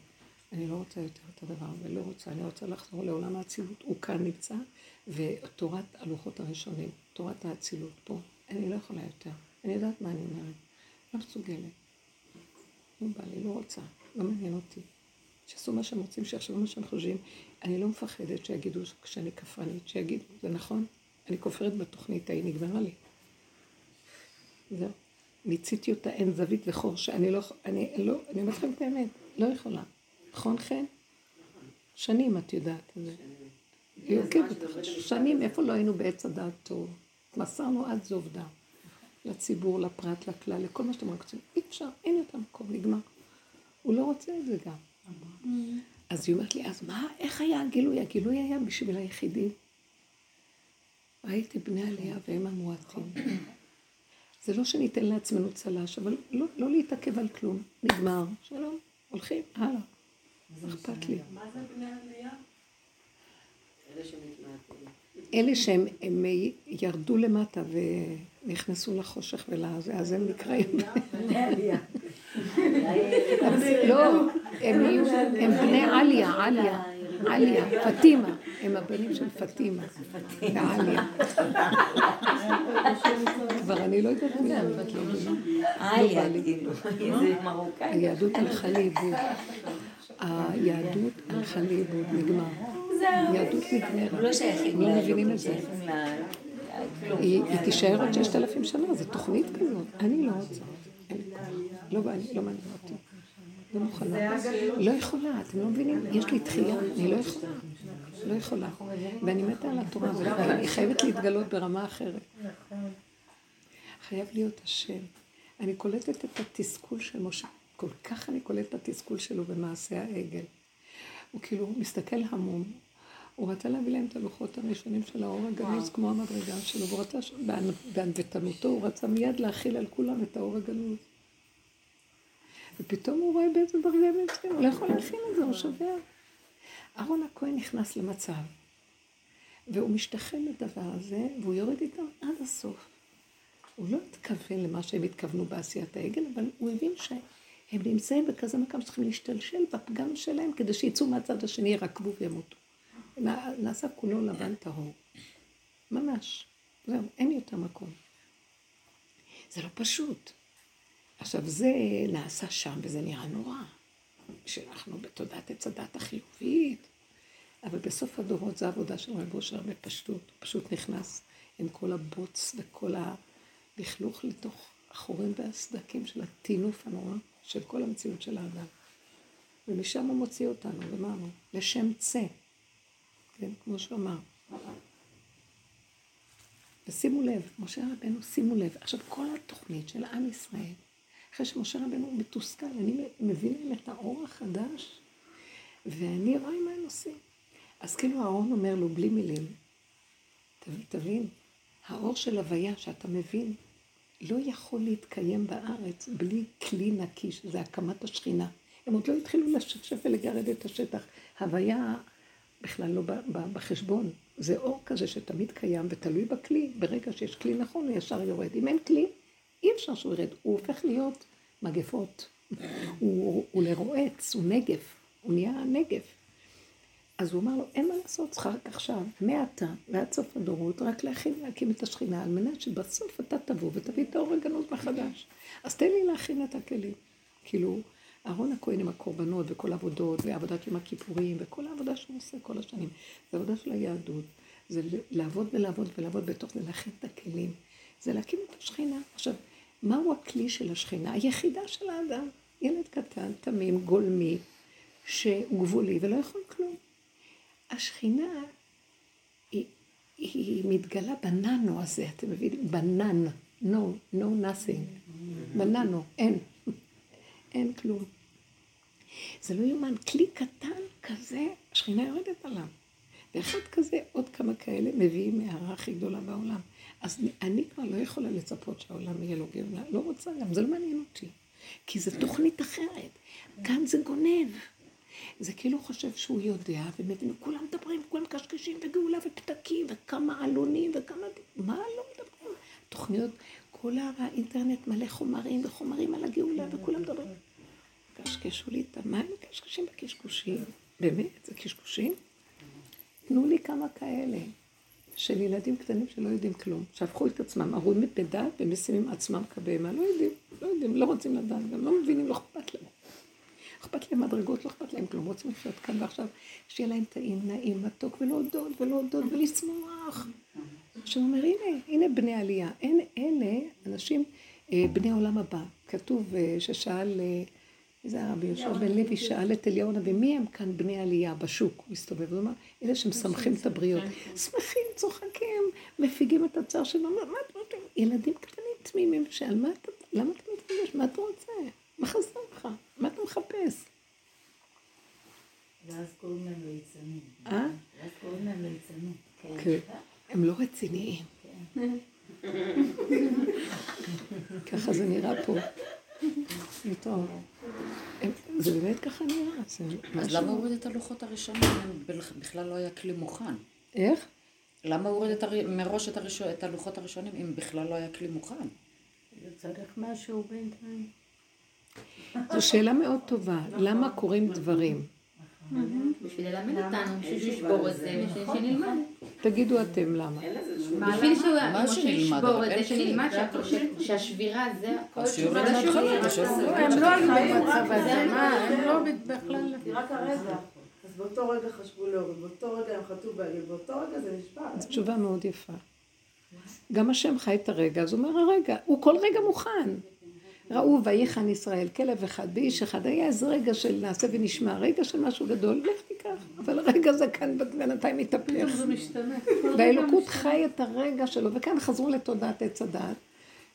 אני לא רוצה יותר את הדבר הזה, לא רוצה. אני רוצה לחזור לעולם האצילות. הוא כאן נמצא, ותורת הלוחות הראשונים, תורת האצילות פה. אני לא יכולה יותר. אני יודעת מה אני אומרת. לא מסוגלת. לא בא לי, לא רוצה. לא מעניין אותי. שיעשו מה שהם רוצים, שיחשבו מה שהם חושבים. אני לא מפחדת שיגידו שאני כפרנית, שיגידו, זה נכון? אני כופרת בתוכנית ההיא, נגמרה לי. זהו. מיציתי אותה, אין זווית וחור, שאני לא, אני לא, אני אומרת לכם את האמת, לא יכולה. נכון חן? שנים את יודעת את זה. היא עוקבת, שנים, איפה לא היינו בעץ הדעת טוב? מסרנו עד זו עובדה. לציבור, לפרט, לכלל, לכל מה שאתם רוצים. אי אפשר, אין יותר מקום, נגמר. הוא לא רוצה את זה גם. אז היא אומרת לי, אז מה, איך היה הגילוי? הגילוי היה בשביל היחידים. ראיתי בני עלייה והם המועטים. זה לא שניתן לעצמנו צל"ש, אבל לא, לא להתעכב על כלום. נגמר, שלום, הולכים, הלאה. אכפת לי. מה זה בני עלייה? אלה שהם הם ירדו למטה ונכנסו לחושך ולזה, אז הם נקראים... לא, הם הם בני עליה, עליה, עליה, פטימה, הם הבנים של פטימה, ועליה. כבר אני לא יודעת מי אני, את לא? עליה, כאילו, זה מרוקאי. היהדות הלכה לאיבוד. היהדות הלכה לאיבוד, נגמר. יהדות נגמרת. לא לא מבינים את זה. היא תישאר עוד ששת אלפים שנה, זו תוכנית כזאת. אני לא רוצה. לא בא לי, לא מעניין אותי. לא מוכנה. לא יכולה, אתם לא מבינים? יש לי תחייה, אני לא יכולה. לא יכולה. ואני מתה על התורה, אבל היא חייבת להתגלות ברמה אחרת. חייב להיות השם. אני קולטת את התסכול של משה, כל כך אני קולטת את התסכול שלו במעשה העגל. הוא כאילו מסתכל המום. הוא רצה להביא להם את הלוחות הראשונים של האור הגנוז כמו המדרגה שלו, והוא רצה, בענוותנותו הוא רצה מיד להכיל על כולם את האור הגנוז. ופתאום הוא רואה באיזה דרגה הם נמצאים, הוא לא יכול להכין את זה, הוא שובר. אהרון הכהן נכנס למצב, והוא משתחל לדבר הזה, והוא יורד איתם עד הסוף. הוא לא התכוון למה שהם התכוונו בעשיית העגל, אבל הוא הבין שהם נמצאים בכזה מקום שצריכים להשתלשל בפגם שלהם כדי שיצאו מהצד השני, ירקבו וימותו. נע- נעשה כולו לבן טהור. ממש. זהו, אין יותר מקום. זה לא פשוט. עכשיו, זה נעשה שם וזה נראה נורא. שאנחנו בתודעת עץ הדת החיובית. אבל בסוף הדורות זו עבודה של רב אושר בפשטות. הוא פשוט נכנס עם כל הבוץ וכל הלכלוך לתוך החורים והסדקים של הטינוף הנורא של כל המציאות של האדם. ומשם הוא מוציא אותנו, ומה אמרו? לשם צא. כן, כמו שהוא אמר. ושימו לב, משה רבנו, שימו לב, עכשיו כל התוכנית של עם ישראל, אחרי שמשה רבנו מתוסכל, אני מבינה להם את האור החדש, ואני רואה מה הם עושים. אז כאילו האורן אומר לו, בלי מילים, תבין, האור של הוויה שאתה מבין, לא יכול להתקיים בארץ בלי כלי נקי, שזה הקמת השכינה. הם עוד לא התחילו לשפשף ולגרד את השטח. הוויה בכלל לא ב- ב- בחשבון. זה אור כזה שתמיד קיים ותלוי בכלי. ברגע שיש כלי נכון, הוא ישר יורד. אם אין כלי, אי אפשר שהוא ירד. הוא הופך להיות מגפות. הוא, הוא לרועץ, הוא נגף. הוא נהיה נגף. אז הוא אמר לו, אין מה לעשות, צריך רק עכשיו, מעתה ועד סוף הדורות, רק להכין, להקים את השכינה, על מנת שבסוף אתה תבוא ותביא את האור הגנות מחדש. אז תן לי להכין את הכלים. כאילו, אהרון הכהן עם הקורבנות וכל העבודות, ועבודת יום הכיפורים, וכל העבודה שהוא עושה כל השנים. זה עבודה של היהדות. זה לעבוד ולעבוד ולעבוד בתוך זה, להכין את הכלים. זה להקים את השכינה. עכשיו, מהו הכלי של השכינה? היחידה של האדם. ילד קטן, תמים, גולמי, שהוא גבולי ולא יכול כלום. השכינה היא, היא מתגלה בננו הזה, אתם מבינים? בנן, no, no nothing, בננו, אין, אין כלום. זה לא יאומן, כלי קטן כזה, השכינה יורדת עליו. ואחד כזה, עוד כמה כאלה, מביאים מהערה הכי גדולה בעולם. אז אני כבר לא יכולה לצפות שהעולם יהיה לו גאולה, לא רוצה גם, זה לא מעניין אותי. כי זו תוכנית אחרת. כאן זה גונב. זה כאילו חושב שהוא יודע, ומבין, כולם מדברים, כולם קשקשים, וגאולה, ופתקים, וכמה עלונים, וכמה... מה לא מדברים? תוכניות, כולם, האינטרנט מלא חומרים וחומרים על הגאולה, וכולם מדברים. קשקשו לי את המים, מקשקשים בקשקושים. באמת, זה קשקושים? תנו לי כמה כאלה. של ילדים קטנים שלא יודעים כלום, שהפכו את עצמם, הרואים את בדעת ומשימים עצמם כבהמה, לא יודעים, לא יודעים, לא רוצים לדעת, גם לא מבינים, לא אכפת להם. אכפת להם מדרגות, לא אכפת להם כלום, רוצים לחיות כאן ועכשיו, שיהיה להם טעים, נעים, מתוק, ולהודות, ולהודות, ולשמוח. שהוא אומר, הנה, הנה בני עלייה. אין אלה אנשים אה, בני עולם הבא. כתוב אה, ששאל, אה, זה היה רבי יהושע בן לוי, שאל את אליהו הנביא, מי הם כאן בני עלייה בשוק? הוא מסתובב, הוא אמר, אלה שמשמחים את הבריות. שמחים, צוחקים, מפיגים את הצער שלנו, מה אתם רוצים? ילדים קטנים תמימים, שעל מה אתה, למה אתה מתרגש? מה אתה רוצה? מה חסר לך? מה אתה מחפש? ואז קוראים להם ליצנים. אה? ואז קוראים להם ליצנים. כן. הם לא רציניים. ככה זה נראה פה. טוב. זה באמת ככה נראה. זה אז למה הוא הוריד את הלוחות הראשונים בכלל לא היה כלי מוכן? איך? למה הוא הוריד מראש את הלוחות הראשונים אם בכלל לא היה כלי מוכן? צריך משהו בינתיים. זו שאלה מאוד טובה. למה קורים דברים? בשביל ללמד אותנו, בשביל שהוא ישבור את זה, בשביל שנלמד. תגידו אתם למה. בשביל שישבור אבל את זה. שנלמד שה- שהשבירה זה הכל תשובה לשבירה. הם לא היו במצב הזה, מה, הם לא בכלל... רק הרגע. אז באותו רגע חשבו להוריד, באותו רגע הם חטאו בעגל, באותו רגע זה נשבר. זו תשובה מאוד יפה. גם השם חי את הרגע, אז הוא אומר הרגע, הוא כל רגע מוכן. ראו ויחן ישראל, כלב אחד באיש אחד, היה איזה רגע של נעשה ונשמע, רגע של משהו גדול, לך תיקח, אבל הרגע זה כאן בינתיים מתהפך. והאלוקות. חי את הרגע שלו, וכאן חזרו לתודעת עץ הדת,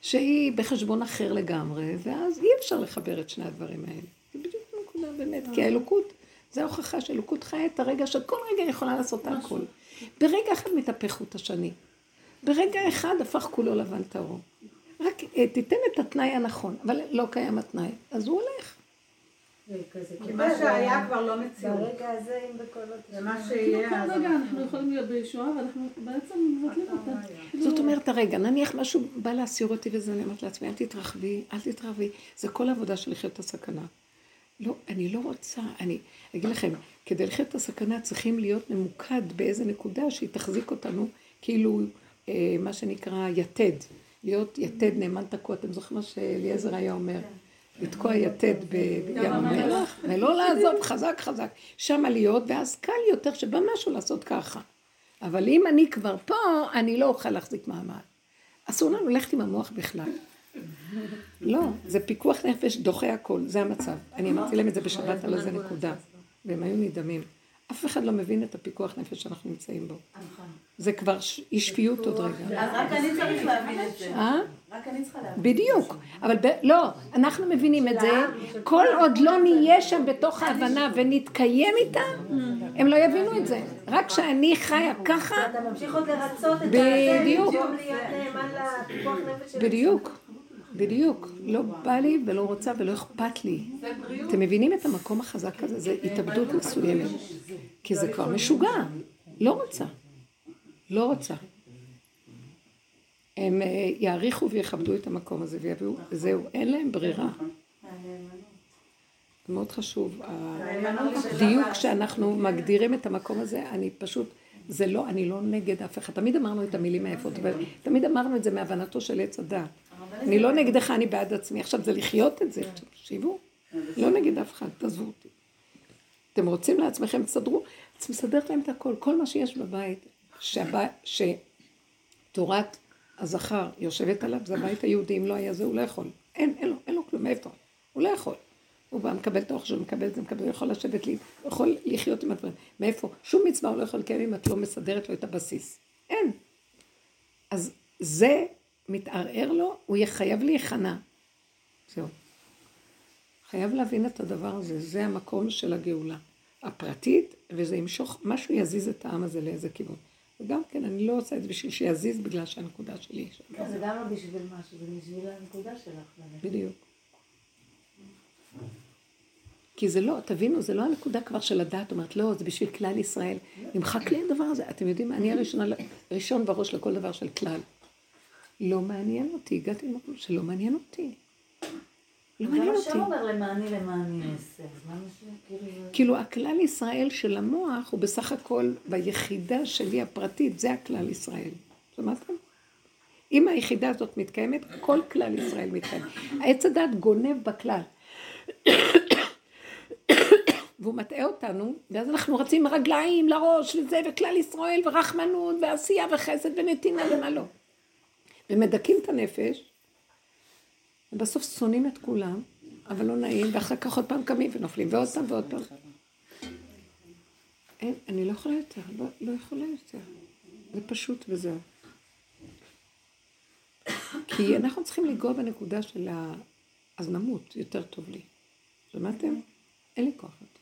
שהיא בחשבון אחר לגמרי, ואז אי אפשר לחבר את שני הדברים האלה. זה בדיוק הנקודה באמת, כי האלוקות, זה ההוכחה שאלוקות חיה את הרגע שכל רגע יכולה לעשות הכל. ברגע אחד מתהפך חוט השני. ברגע אחד הפך כולו לבן טהור. רק אה, תיתן את התנאי הנכון, אבל לא קיים התנאי, אז הוא הולך. זה כזה כי מה שהיה כבר לא מציאות. ברגע הזה, אם בכל זאת... זה מה כאילו שיהיה. אז כל רגע אנחנו יכולים להיות בישועה, ואנחנו בעצם מבטלים אותה. זאת אומרת, הרגע, נניח משהו בא להסיר אותי וזה, אני אומרת לעצמי, אל תתרחבי, אל תתרחבי. זה כל העבודה של לחיות את הסכנה. לא, אני לא רוצה, אני אגיד לכם, כדי לחיות את הסכנה צריכים להיות ממוקד באיזה נקודה שהיא תחזיק אותנו, כאילו, אה, מה שנקרא יתד. להיות יתד נאמן תקוע, אתם זוכרים מה שאליעזר היה אומר? לתקוע יתד בים המלח, ולא לעזוב חזק חזק. שמה להיות, ואז קל יותר שבא משהו לעשות ככה. אבל אם אני כבר פה, אני לא אוכל להחזיק מעמד. אסור לנו ללכת עם המוח בכלל. לא, זה פיקוח נפש דוחה הכל, זה המצב. אני אמרתי להם את זה בשבת על איזה נקודה, והם היו נדהמים. אף אחד לא מבין את הפיקוח נפש שאנחנו נמצאים בו. זה כבר אי שפיות עוד רגע. אז רק אני צריך להבין את זה. אה? רק אני צריכה להבין. בדיוק, אבל. לא, אנחנו מבינים את זה, כל עוד לא נהיה שם בתוך ההבנה ונתקיים איתה, הם לא יבינו את זה. רק כשאני חיה ככה, אתה ממשיך עוד לרצות את בדיוק. לפיקוח נפש של בדיוק, בדיוק. לא בא לי ולא רוצה ולא אכפת לי. אתם מבינים את המקום החזק הזה? זה התאבדות מסוימת. כי זה כבר משוגע. לא רוצה. לא רוצה. הם אה, יעריכו ויכבדו את המקום הזה ויביאו, זהו, אין להם ברירה. מאוד חשוב. הדיוק שאנחנו מגדירים את המקום הזה, אני פשוט, זה לא, אני לא נגד אף אחד. תמיד אמרנו את המילים היפות, אבל תמיד אמרנו את זה מהבנתו של עץ הדת. אני לא נגדך, אני בעד עצמי. עכשיו זה לחיות את זה, תקשיבו. לא נגד אף אחד, תעזבו אותי. אתם רוצים לעצמכם, תסדרו, את מסדרת להם את הכל, כל מה שיש בבית, שתורת הזכר יושבת עליו, זה הבית היהודי, אם לא היה זה, הוא לא יכול. אין, אין לו, אין לו כלום, מאיפה? הוא לא יכול. הוא בא, מקבל את האוכל שלו, מקבל את זה, מקבל, הוא יכול לשבת לי, הוא יכול לחיות עם הדברים. מאיפה? שום מצווה הוא לא יכול לקיים אם את לא מסדרת לו את הבסיס. אין. אז זה מתערער לו, הוא יהיה חייב להיכנע. זהו. חייב להבין את הדבר הזה, זה המקום של הגאולה הפרטית, וזה ימשוך, משהו יזיז את העם הזה לאיזה כיוון. וגם כן, אני לא עושה את זה בשביל שיזיז בגלל שהנקודה שלי היא שם. זה גם לא בשביל משהו, זה בשביל הנקודה שלך. בדיוק. כי זה לא, תבינו, זה לא הנקודה כבר של הדעת, אומרת, לא, זה בשביל כלל ישראל. נמחק לי הדבר הזה. אתם יודעים, אני הראשונה, ראשון בראש לכל דבר של כלל. לא מעניין אותי, הגעתי למקום שלא מעניין אותי. לא מעניין אותי. מה שהוא אומר למעני למעני אעשה. זה- כאילו הכלל ישראל של המוח הוא בסך הכל ביחידה שלי הפרטית, זה הכלל ישראל. שמעתם? אם היחידה הזאת מתקיימת, כל כלל ישראל מתקיים. העץ הדת גונב בכלל. והוא מטעה אותנו, ואז אנחנו רצים רגליים לראש וזה, וכלל ישראל, ורחמנות, ועשייה, וחסד, ונתינה, ומה לא. ומדכאים את הנפש, ובסוף שונאים את כולם, אבל לא נעים, ואחר כך עוד פעם קמים ונופלים, ועוד פעם ועוד פעם. אין, אני לא יכולה יותר, לא, לא יכולה יותר. זה פשוט וזהו. כי אנחנו צריכים לנגוע בנקודה של ה... אז נמות, יותר טוב לי. שמעתם? אין לי כוח יותר.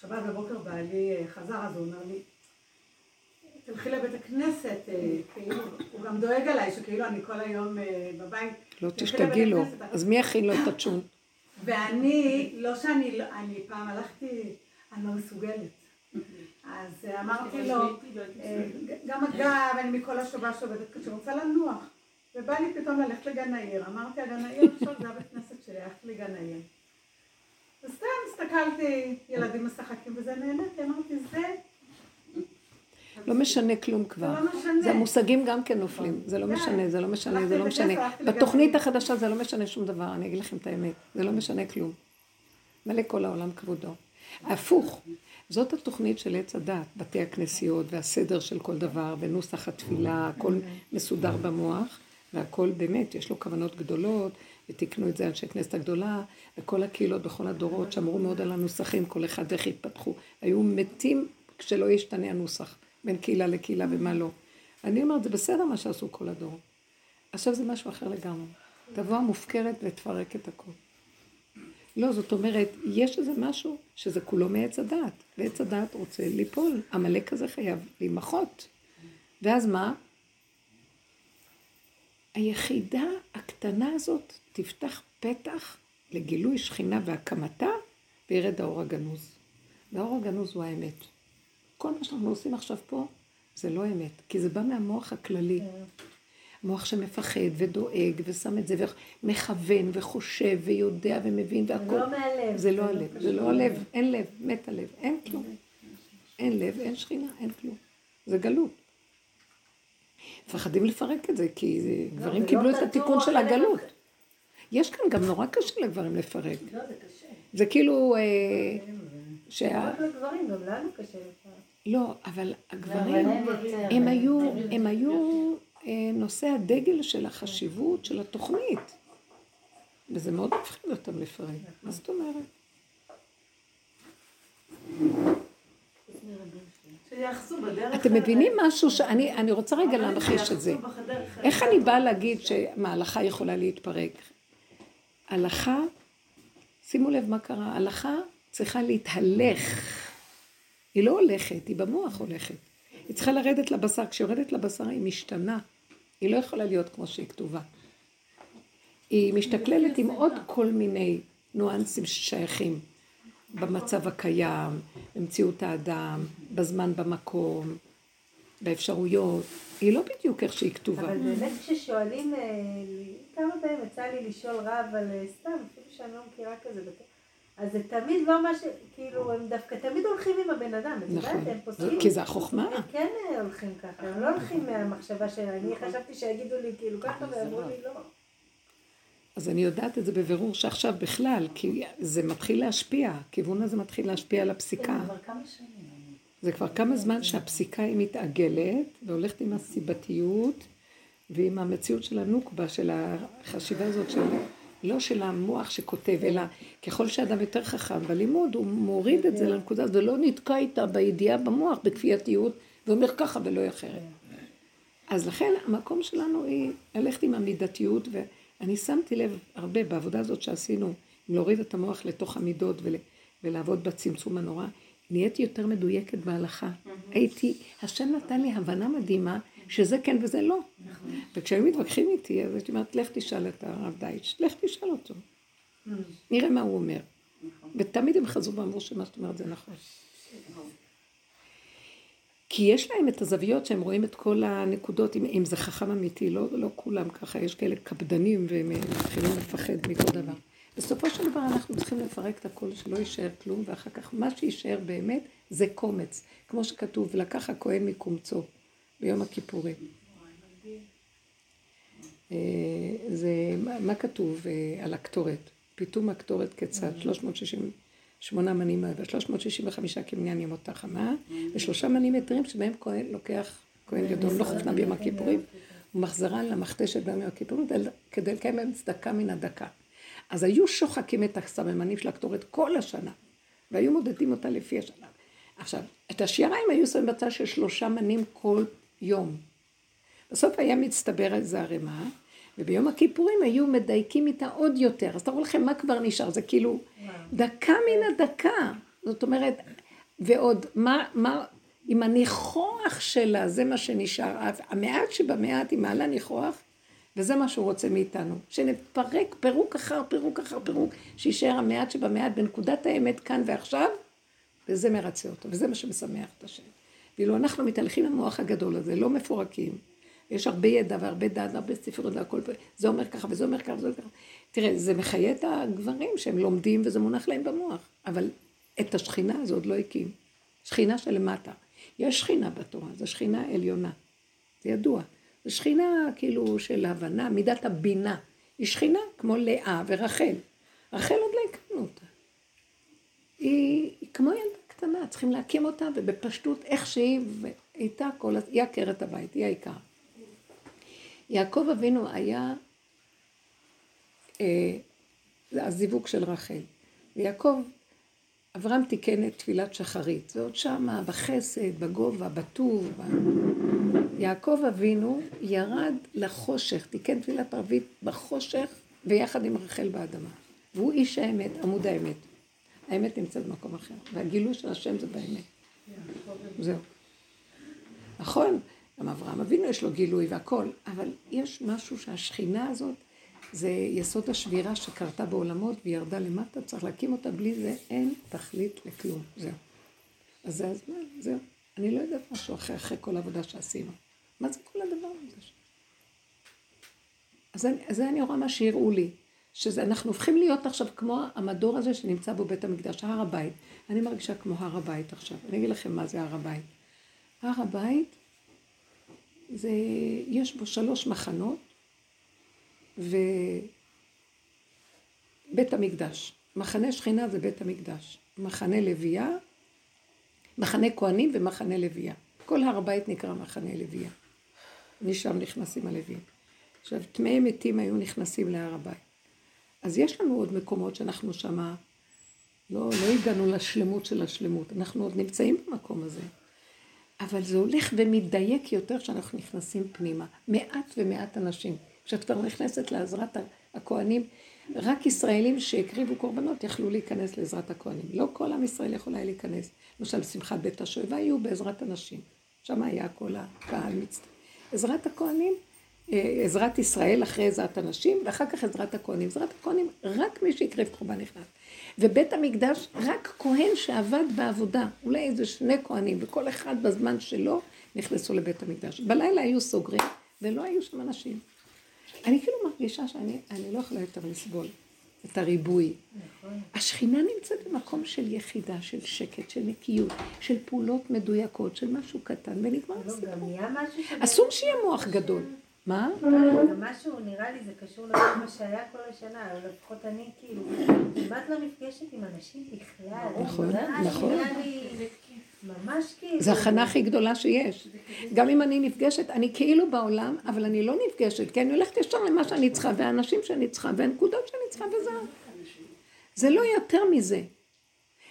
שבת בבוקר בעלי אה, חזר, אז הוא אומר לי, תלכי לבית הכנסת, אה, כאילו, הוא גם דואג עליי, שכאילו אני כל היום אה, בבית. לא תשתגעי לו, אז מי יכין לו את הצ'ון? ואני, לא שאני, לא- אני פעם הלכתי, אני לא מסוגלת. אז אה, אמרתי לו, גם אגב, אני מכל השבת שעובדת, כשאני רוצה לנוח. ובא לי פתאום ללכת לגן העיר. אמרתי, הגן העיר עכשיו זה הבית כנסת שלי, הלכתי לגן העיר. וסתם הסתכלתי, ילדים משחקים וזה, נהניתי, אמרתי, זה, לא משנה כלום זה כבר. לא משנה. זה המושגים גם כן נופלים, זה לא די. משנה, זה לא משנה, זה לא משנה. בתוכנית. החדשה זה לא משנה שום דבר, אני אגיד לכם את האמת, זה לא משנה כלום. מלא כל העולם כבודו. הפוך, זאת התוכנית של עץ הדת, בתי הכנסיות והסדר של כל דבר, ונוסח התפילה, הכל מסודר במוח, והכל באמת, יש לו כוונות גדולות, ותיקנו את זה אנשי כנסת הגדולה, וכל הקהילות בכל הדורות שמרו מאוד על הנוסחים, כל אחד איך התפתחו. היו מתים כשלא ישתנה הנוסח, בין קהילה לקהילה ומה לא. אני אומרת, זה בסדר מה שעשו כל הדורות. עכשיו זה משהו אחר לגמרי. תבוא המופקרת ותפרק את הכל. לא, זאת אומרת, יש איזה משהו שזה כולו מעץ הדעת, ועץ הדעת רוצה ליפול, עמלק הזה חייב להימחות. ואז מה? היחידה הקטנה הזאת תפתח פתח לגילוי שכינה והקמתה, וירד האור הגנוז. והאור הגנוז הוא האמת. כל מה שאנחנו עושים עכשיו פה, זה לא אמת, כי זה בא מהמוח הכללי. מוח שמפחד ודואג ושם את זה ומכוון וחושב ויודע ומבין והכל. לא מהלב. זה לא הלב, זה לא הלב, אין לב, מת הלב, אין כלום. אין לב, אין שכינה, אין כלום. זה גלות. מפחדים לפרק את זה, כי זה- גברים זה קיבלו לא את התיקון של. הגלות. יש כאן גם נורא קשה לגברים לפרק. לא, זה קשה. זה כאילו, אה, שה... לא רק לגברים, גם לנו קשה לפעמים. לא, אבל הגברים, הם היו, הם היו אה, נושא הדגל של החשיבות של התוכנית. וזה מאוד מפחיד אותם לפרק. מה זאת אומרת? אתם מבינים משהו שאני אני רוצה רגע להמחיש את זה. איך אני באה להגיד שמה, הלכה יכולה להתפרק? הלכה, שימו לב מה קרה, הלכה צריכה להתהלך. היא לא הולכת, היא במוח הולכת. היא צריכה לרדת לבשר, כשהיא יורדת לבשר היא משתנה. היא לא יכולה להיות כמו שהיא כתובה. היא משתכללת עם עוד כל מיני ניואנסים ששייכים במצב הקיים, במציאות האדם, בזמן במקום, באפשרויות. היא לא בדיוק איך שהיא כתובה. אבל באמת כששואלים, אה, כמה פעמים יצא לי לשאול רב על אה, סתם, אפילו שאני לא מכירה כזה, אז זה תמיד לא מה ש... כאילו, הם דווקא תמיד הולכים עם הבן אדם, את יודעת, נכון. הם פוסקים. כי זה החוכמה. הם כן הולכים ככה, הם לא הולכים מהמחשבה שלהם. אני חשבתי שיגידו לי כאילו ככה, ואמרו לי לא. אז אני יודעת את זה בבירור שעכשיו בכלל, כי זה מתחיל להשפיע, הכיוון הזה מתחיל להשפיע על הפסיקה. כבר כמה שנים. זה כבר כמה זמן שהפסיקה היא מתעגלת והולכת עם הסיבתיות ועם המציאות של הנוקבה, של החשיבה הזאת של, לא של המוח שכותב, אלא ככל שאדם יותר חכם בלימוד, הוא מוריד את זה לנקודה הזאת, ולא נתקע איתה בידיעה במוח, בכפייתיות, ואומר ככה ולא אחרת. אז לכן המקום שלנו היא ללכת עם המידתיות, ואני שמתי לב הרבה בעבודה הזאת שעשינו, להוריד את המוח לתוך המידות ול, ולעבוד בצמצום הנורא, נהייתי יותר מדויקת בהלכה. הייתי, השם נתן לי הבנה מדהימה שזה כן וזה לא. וכשהיו מתווכחים איתי, אז הייתי אומרת, לך תשאל את הרב דייטש, לך תשאל אותו. נראה מה הוא אומר. ותמיד הם חזרו ואמרו שמה שאת אומרת זה נכון. כי יש להם את הזוויות שהם רואים את כל הנקודות, אם, אם זה חכם אמיתי, לא, לא כולם ככה, יש כאלה קפדנים והם מתחילים לפחד מכל דבר. בסופו של דבר אנחנו צריכים לפרק את הכל, שלא יישאר כלום, ואחר כך מה שיישאר באמת זה קומץ, כמו שכתוב, לקח הכהן מקומצו ביום הכיפורים. אה, זה, מה, כתוב אה, על הקטורת? פיתום הקטורת כיצד? 368 מנים ו-365 כמניין ימות תחמה, ושלושה מנים יתרים שבהם כהן לוקח, כהן גדול לא חופנה ביום הכיפורים, ומחזרה למכתשת ביום הכיפורים כדי לקיים להם צדקה מן הדקה. אז היו שוחקים את הסממנים של הקטורת כל השנה, והיו מודדים אותה לפי השנה. עכשיו, את השיריים היו שמים בצד של שלושה מנים כל יום. בסוף היה מצטבר איזה ערימה, וביום הכיפורים היו מדייקים איתה עוד יותר. אז תראו לכם מה כבר נשאר, זה כאילו דקה מן הדקה. זאת אומרת, ועוד, מה, מה, עם הניחוח שלה, זה מה שנשאר. המעט שבמעט, היא מעלה ניחוח, וזה מה שהוא רוצה מאיתנו. שנפרק פירוק אחר פירוק אחר פירוק, שיישאר המעט שבמעט בנקודת האמת כאן ועכשיו, וזה מרצה אותו, וזה מה שמשמח את השם. ואילו אנחנו מתהלכים למוח הגדול הזה, לא מפורקים. יש הרבה ידע והרבה דעת והרבה ספרות והכל, זה אומר ככה וזה אומר ככה וזה אומר ככה. תראה, זה מחיה את הגברים שהם לומדים וזה מונח להם במוח, אבל את השכינה הזו עוד לא הקים. שכינה שלמטה. יש שכינה בתורה, זו שכינה עליונה. זה ידוע. זו שכינה כאילו של הבנה, מידת הבינה. היא שכינה כמו לאה ורחל. רחל עוד לא הקמנו אותה. היא, היא כמו ילדה קטנה, צריכים להקים אותה, ובפשטות איך שהיא, ואיתה כל, היא עקרת הבית, היא העיקר. יעקב אבינו היה אה, הזיווג של רחל. ויעקב, אברהם תיקן את תפילת שחרית. זה עוד שמה, בחסד, בגובה, בטוב. ב... יעקב אבינו ירד לחושך, תיקן תפילת ערבית בחושך, ויחד עם רחל באדמה. והוא איש האמת, עמוד האמת. האמת נמצאת במקום אחר, והגילוי של השם זה באמת. זהו. נכון, גם אברהם אבינו יש לו גילוי והכל, אבל יש משהו שהשכינה הזאת זה יסוד השבירה שקרתה בעולמות והיא ירדה למטה, צריך להקים אותה, בלי זה אין תכלית לכלום, זהו. אז זה הזמן, זהו. אני לא יודעת משהו אחר, אחרי כל העבודה שעשינו. מה זה כל הדבר הזה? אז אני, זה אני רואה מה שהראו לי, שאנחנו הופכים להיות עכשיו כמו המדור הזה שנמצא בו בית המקדש, הר הבית. אני מרגישה כמו הר הבית עכשיו. אני אגיד לכם מה זה הר הבית. הר הבית זה, יש בו שלוש מחנות, ובית המקדש. מחנה שכינה זה בית המקדש. מחנה לוויה, מחנה כהנים ומחנה לוויה. כל הר הבית נקרא מחנה לוויה. משם נכנסים הלווים. עכשיו, טמאי מתים היו נכנסים להר הבית. אז יש לנו עוד מקומות שאנחנו שמה, לא, לא הגענו לשלמות של השלמות, אנחנו עוד נמצאים במקום הזה. אבל זה הולך ומתדייק יותר כשאנחנו נכנסים פנימה. מעט ומעט אנשים. כשאת כבר נכנסת לעזרת הכוהנים, רק ישראלים שהקריבו קורבנות יכלו להיכנס לעזרת הכוהנים. לא כל עם ישראל יכול היה להיכנס. למשל, שמחת בית השואבה היו בעזרת הנשים. שם היה כל הקהל מצטער. עזרת הכוהנים, עזרת ישראל אחרי עזרת הנשים, ואחר כך עזרת הכוהנים. עזרת הכוהנים, רק מי שהקריב קורבן נכנס. ובית המקדש, רק כהן שעבד בעבודה, אולי איזה שני כהנים, וכל אחד בזמן שלו נכנסו לבית המקדש. בלילה היו סוגרים, ולא היו שם אנשים. אני כאילו מרגישה שאני לא יכולה יותר לסבול את הריבוי. נכון. השכינה נמצאת במקום של יחידה, של שקט, של נקיות, של פעולות מדויקות, של משהו קטן, ונגמר הסיפור. אסור שיהיה מוח גדול. מה? גם משהו, נראה לי, זה קשור לכל מה שהיה כל השנה, או לפחות אני כאילו, כמעט לא נפגשת עם אנשים בכלל. נכון, נכון. ממש כאילו... זה הכנה הכי גדולה שיש. גם אם אני נפגשת, אני כאילו בעולם, אבל אני לא נפגשת, כי אני הולכת ישר למה שאני צריכה, והאנשים שאני צריכה, והנקודות שאני צריכה, וזה... זה לא יותר מזה.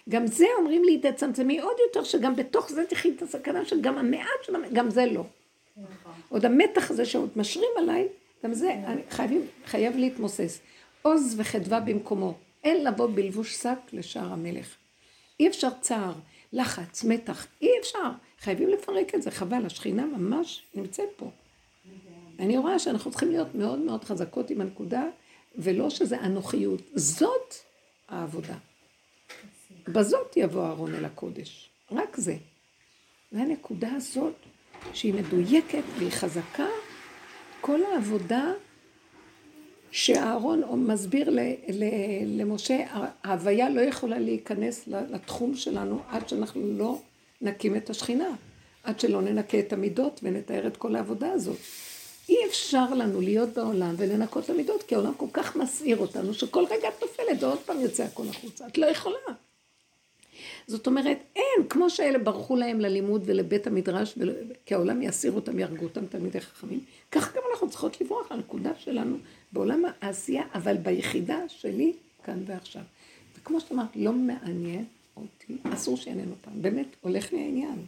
גם זה אומרים לי, תצמצמי עוד יותר, שגם בתוך זה תחי את הסכנה של גם המעט של גם זה לא. עוד המתח הזה שעוד משרים עליי, גם זה אני חייבים, חייב להתמוסס. עוז וחדווה במקומו. אין לבוא בלבוש שק לשער המלך. אי אפשר צער, לחץ, מתח, אי אפשר. חייבים לפרק את זה, חבל, השכינה ממש נמצאת פה. אני רואה שאנחנו צריכים להיות מאוד מאוד חזקות עם הנקודה, ולא שזה אנוכיות. זאת העבודה. בזאת יבוא אהרון אל הקודש. רק זה. והנקודה הזאת, שהיא מדויקת והיא חזקה, כל העבודה שאהרון מסביר ל, ל, למשה, ההוויה לא יכולה להיכנס לתחום שלנו עד שאנחנו לא נקים את השכינה, עד שלא ננקה את המידות ונתאר את כל העבודה הזאת. אי אפשר לנו להיות בעולם ולנקות למידות, כי העולם כל כך מסעיר אותנו, שכל רגע את נופלת ועוד פעם יוצא הכל החוצה. את לא יכולה. זאת אומרת, אין, כמו שאלה ברחו להם ללימוד ולבית המדרש, ול... כי העולם יסיר אותם, יהרגו אותם תלמידי חכמים, כך גם אנחנו צריכות לברוח לנקודה שלנו בעולם העשייה, אבל ביחידה שלי, כאן ועכשיו. וכמו שאת אמרת, לא מעניין אותי, אסור שיעניין אותם. באמת, הולך לי העניין.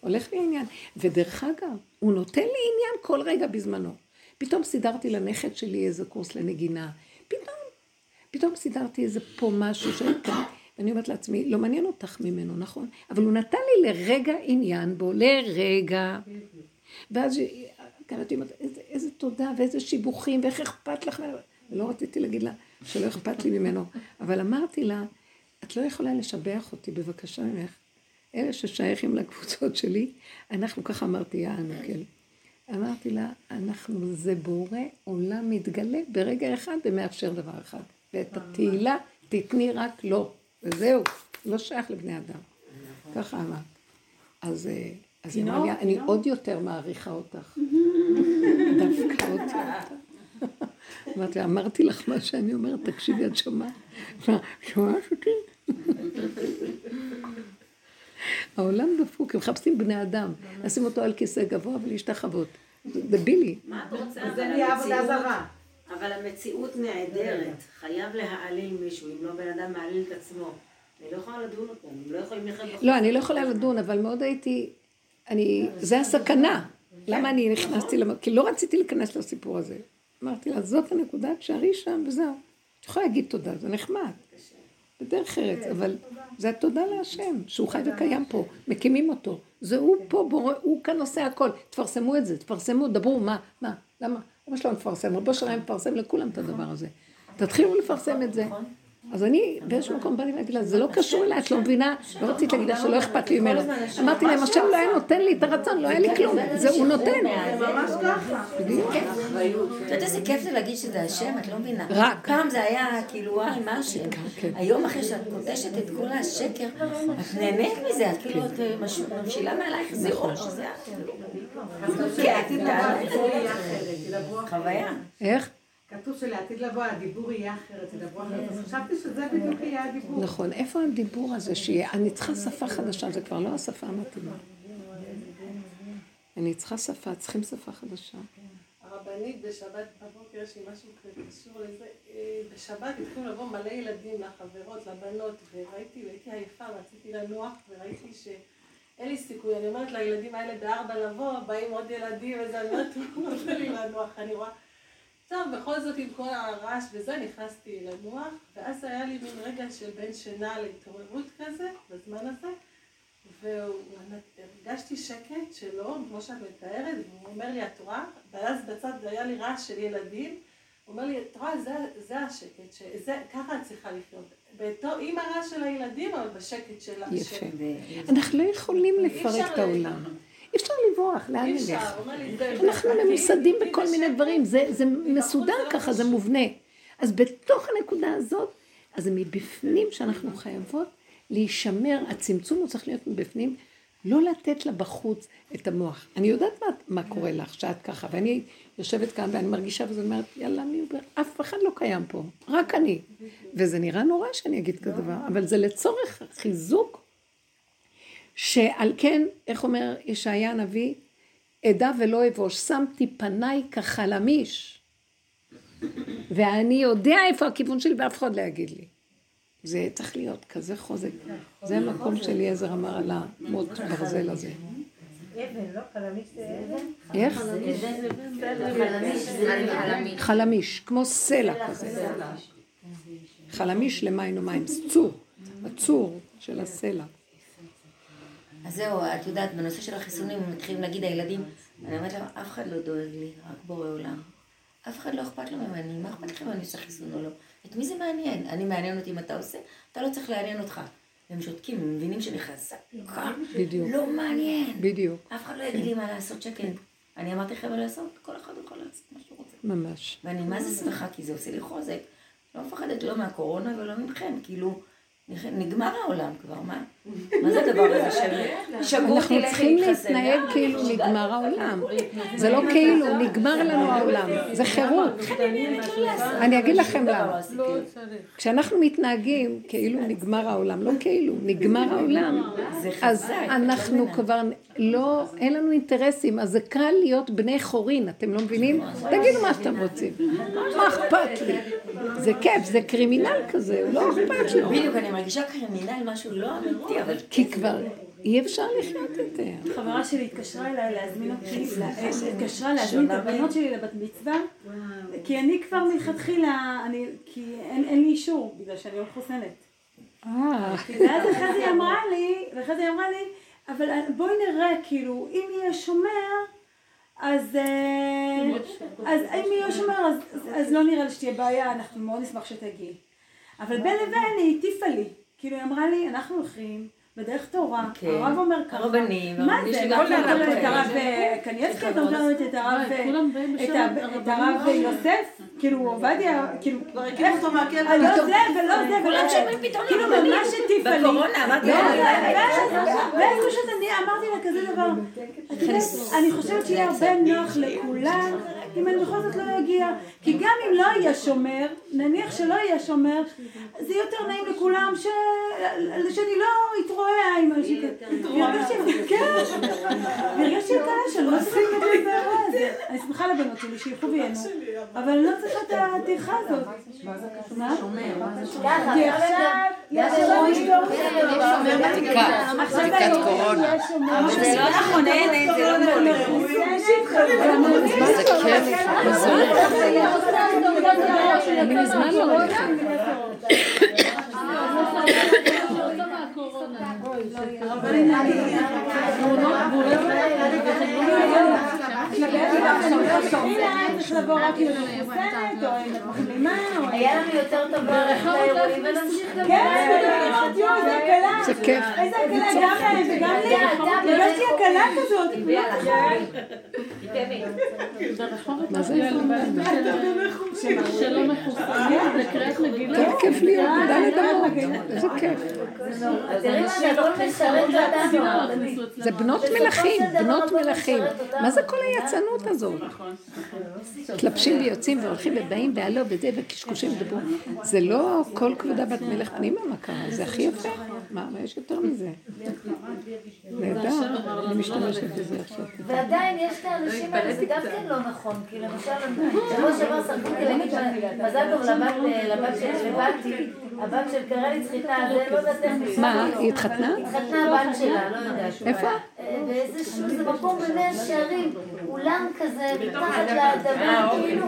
הולך לי העניין. ודרך אגב, הוא נותן לי עניין כל רגע בזמנו. פתאום סידרתי לנכד שלי איזה קורס לנגינה. פתאום, פתאום סידרתי איזה פה משהו ש... ואני אומרת לעצמי, לא מעניין אותך ממנו, נכון? אבל הוא נתן לי לרגע עניין בו, לרגע. ואז גם אותי אומרת, איזה, איזה תודה ואיזה שיבוכים ואיך אכפת לך ולא רציתי להגיד לה שלא אכפת לי ממנו, אבל אמרתי לה, את לא יכולה לשבח אותי בבקשה ממך. אלה ששייכים לקבוצות שלי, אנחנו, ככה אמרתי, יענו, כן. אמרתי לה, אנחנו, זה בורא עולם מתגלה ברגע אחד ומאפשר דבר אחד. ואת התהילה תתני רק לו, וזהו, לא שייך לבני אדם. ככה אמרת. אז, אה, אז היא אמרה לי, אני עוד יותר מעריכה אותך. דווקא עוד יותר. אמרתי, אמרתי לך מה שאני אומרת, תקשיבי, את שומעת? שומעת אותי? העולם דפוק, הם מחפשים בני אדם, לשים אותו על כיסא גבוה ולהשתחוות. דבילי. מה את רוצה? זה נהיה עבודה זרה. אבל המציאות נעדרת, חייב להעליל מישהו, אם לא בן אדם מעליל את עצמו. אני לא יכולה לדון אותם, הם לא יכולים לחיות בחוץ. לא, אני לא יכולה לדון, אבל מאוד הייתי, אני, זה הסכנה. למה אני נכנסתי, כי לא רציתי להיכנס לסיפור הזה. אמרתי לה, זאת הנקודה, תשארי שם וזהו. את יכולה להגיד תודה, זה נחמד. בדרך ארץ, אבל זה התודה להשם, שהוא חי וקיים פה, מקימים אותו. זה הוא פה, הוא כאן עושה הכל. תפרסמו את זה, תפרסמו, דברו, מה, מה, למה? למה שלא נפרסם? רבו שלהם מפרסם לכולם את הדבר הזה. תתחילו לפרסם את זה. אז אני באיזשהו מקום באתי להגיד לה, זה לא קשור אליי, את לא מבינה? לא רציתי להגיד לה שלא אכפת לי ממנו. אמרתי להם, השם לא היה נותן לי את הרצון, לא היה לי כלום, זה הוא נותן. זה ממש ככה. את יודעת איזה כיף זה להגיד שזה השם, את לא מבינה. רק. פעם זה היה כאילו, וואי, מה השם? היום אחרי שאת קודשת את כל השקר, את נהנית מזה, את כאילו, את ממשילה מעלייך, זה או שזה את. כן, את יודעת. חוויה. איך? כתוב שלעתיד לבוא הדיבור יהיה אחרת, תדברו אחרת. אז חשבתי שזה בדיוק יהיה הדיבור. נכון, איפה הדיבור הזה שיהיה? אני צריכה שפה חדשה, זה כבר לא השפה המתאימה. אני צריכה שפה, צריכים שפה חדשה. הרבנית בשבת בבוקר יש לי משהו קשור לזה. אה, בשבת התחילו לבוא מלא ילדים לחברות, לבנות, וראיתי, והייתי עייפה, רציתי לנוח, וראיתי שאין לי סיכוי. אני אומרת לילדים האלה בארבע לבוא, באים עוד ילדים, וזה, אני אומרת, לא נותן לי לנוח, אני רואה. טוב, בכל זאת עם כל הרעש וזה, נכנסתי לנוח, ואז היה לי מין רגע של בין שינה להתעוררות כזה, בזמן הזה, והרגשתי שקט שלו, כמו שאת מתארת, והוא אומר לי, את רואה? ואז בצד היה לי רעש של ילדים, הוא אומר לי, את רואה, זה, זה השקט, שזה, ככה את צריכה לחיות. עם הרעש של הילדים, אבל בשקט של... יפה. אנחנו לא יכולים לפרק את העולם. לברוח, לאן נלך? אנחנו ממוסדים בכל מיני דברים, זה, זה מסודר ככה, זה מובנה. אז בתוך הנקודה הזאת, אז זה מבפנים שאנחנו חייבות להישמר, הצמצום הוא צריך להיות מבפנים, לא לתת לה בחוץ את המוח. אני יודעת מה, מה קורה לך, שאת ככה, ואני יושבת כאן ואני מרגישה וזה אומרת, יאללה, אני, אף אחד לא קיים פה, רק אני. וזה נראה נורא שאני אגיד כזה דבר, אבל זה לצורך חיזוק שעל כן, איך אומר ישעיה הנביא, אדע ולא אבוש, שמתי פניי כחלמיש, ואני יודע איפה הכיוון שלי ואף אחד לא יגיד לי. זה צריך להיות כזה חוזק. זה המקום שאליעזר אמר על המוט ברזל הזה. איך? חלמיש, כמו סלע כזה. חלמיש למים ומים, צור, הצור של הסלע. אז זהו, את יודעת, בנושא של החיסונים, מתחילים להגיד הילדים, אני אומרת להם, אף אחד לא דואג לי, רק בורא עולם. אף אחד לא אכפת לו ממני, מה אכפת לכם אם אני עושה חיסון או לא? את מי זה מעניין? אני מעניין אותי אם אתה עושה, אתה לא צריך לעניין אותך. והם שותקים, הם מבינים שאני חזקה, בדיוק. לא מעניין. בדיוק, אף אחד לא יגיד לי מה לעשות שקט. אני אמרתי לכם מה לעשות, כל אחד יכול לעשות מה שהוא רוצה. ממש. ואני מה זה שמחה, כי זה עושה לי חוזק. לא מפחדת לא מהקורונה ולא מכם, כאילו, נגמר העולם כבר, מה? מה זה הדבר הזה של... שגעו אנחנו אותי לכי צריכים. להתנהג כאילו נגמר העולם. זה לא כאילו, נגמר לנו העולם. זה חירות. אני אגיד לכם למה. כשאנחנו מתנהגים כאילו נגמר העולם, לא כאילו, נגמר העולם, אז אנחנו כבר לא, אין לנו אינטרסים, אז זה קל להיות בני חורין, אתם לא מבינים? תגידו מה שאתם רוצים. מה אכפת לי? זה כיף, זה קרימינל כזה, לא אכפת לו. בדיוק, אני מרגישה קרימינל, משהו לא אמיתי, אבל כי כבר אי אפשר לחיות יותר. חברה שלי התקשרה אליי להזמין אותי, התקשרה להזמין את הבנות שלי לבת מצווה, כי אני כבר מלכתחילה, אני, כי אין לי אישור, בגלל שאני לא מחוסנת. אה, ואז אחרי זה היא אמרה לי, ואחרי זה היא אמרה לי, אבל בואי נראה, כאילו, אם יהיה שומר, אז, אה, אז אם יהיה שומר, אז, אז, אז לא נראה לי שתהיה בעיה, אנחנו מאוד נשמח שתגיעי. אבל בין לבין היא הטיפה לי, כאילו היא אמרה לי, אנחנו הולכים בדרך תורה, כן. הרב אומר ככה, הרבנים, מה זה, שגם מה אתה ככה אומר את הרב. אה, קניאבסקי, אתה אומר את הרב, אה, הראשיים. יוסף, כאילו עובדיה, כאילו, כבר הקימו אותו מהקבר. אה, לא זה ולא זה ולא כולם זה, שומעים פתאום כאילו. ממש הטיפה לי, בקורונה, אמרתי ואז- פשוט אני אמרתי לה כזה דבר, אני חושבת שיהיה הרבה נוח לכולם אם אני בכל זאת לא אגיע, כי גם אם לא יהיה שומר, נניח שלא יהיה שומר, זה יותר נעים לכולם ש- שאני לא אתרועע עם אנשים כאלה. והרגשתי, כן, הקלה שלא צריכים את באירוע הזה. אני שמחה לבנות שלי שילכו וייהנו, אבל לא צריכה את הטרחה הזאת. מה? כי עכשיו יש אירועים בדיקה, בדיקת קורונה. זה לא נכון, אין, זה לא נכון. זה כיף. אני מזמן לא או... היה לנו יותר טוב לאירועים ונמשיך גם כן, בדיוק, אמרת, יואו, זה הקלה. איזה הקלה, גם להם וגם לי. הרגשתי הקלה כזאת. מה זה? שלא מחוסנים וקריאת מגילה. יותר כיף להיות בדלת אמות. איזה כיף. זה בנות מלכים, בנות מלכים. מה זה כל היצנות הזאת? מתלבשים ויוצאים והולכים ובאים והלא וזה וקשקושים ודברו. זה לא כל כבודה בת מלך פנימה מה קרה, זה הכי יפה. מה יש יותר מזה? נהדר, אני משתמשת בזה עכשיו. ועדיין יש את האנשים האלה, זה גם כן לא נכון, כי למשל, שבוע שעבר סרקו להגיד מזל טוב לבת לבת של שבאתי, הבת של קרליץ חיתה, זה לא יודעת איך מה, היא התחתנה? התחתנה הבת שלה, לא יודעת. איפה? אה, באיזשהו, זה מקום במאה שערים, אולם כזה, מתחת לאדמה, כאילו,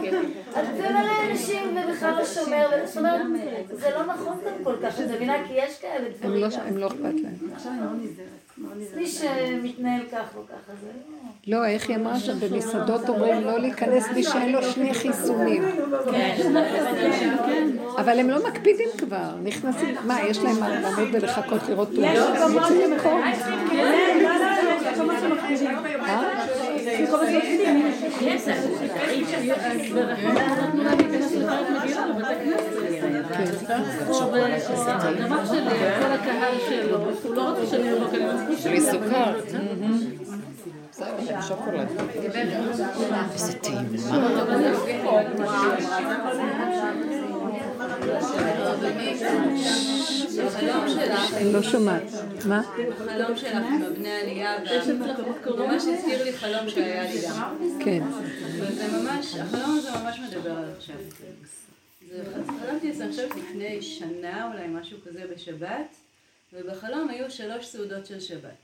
אז ומלא אנשים ובכלל לא שומר, זאת אומרת, זה לא נכון גם כל כך, את מבינה? כי יש כאלה הם דברים. לא- הם לא אכפת להם. מי שמתנהל כך או ככה, זה לא... לא, איך היא אמרה שם במסעדות אומרים לא להיכנס מי שאין לו שני חיסונים. אבל הם לא מקפידים כבר, נכנסים, מה, יש להם מה לעמוד ולחכות לראות תאונה? הם רוצים למכור. בלי סוכר. שוקולד. איזה טעימה. אני לא שומעת. מה? חלום שלך עם הבני עלייה, ממש הזכיר לי חלום שהיה לי גם. כן. וזה ממש, החלום הזה ממש מדבר על עכשיו. זה- חלמתי על זה, אני חושבת לפני שנה אולי, משהו כזה בשבת, ובחלום היו שלוש סעודות של שבת.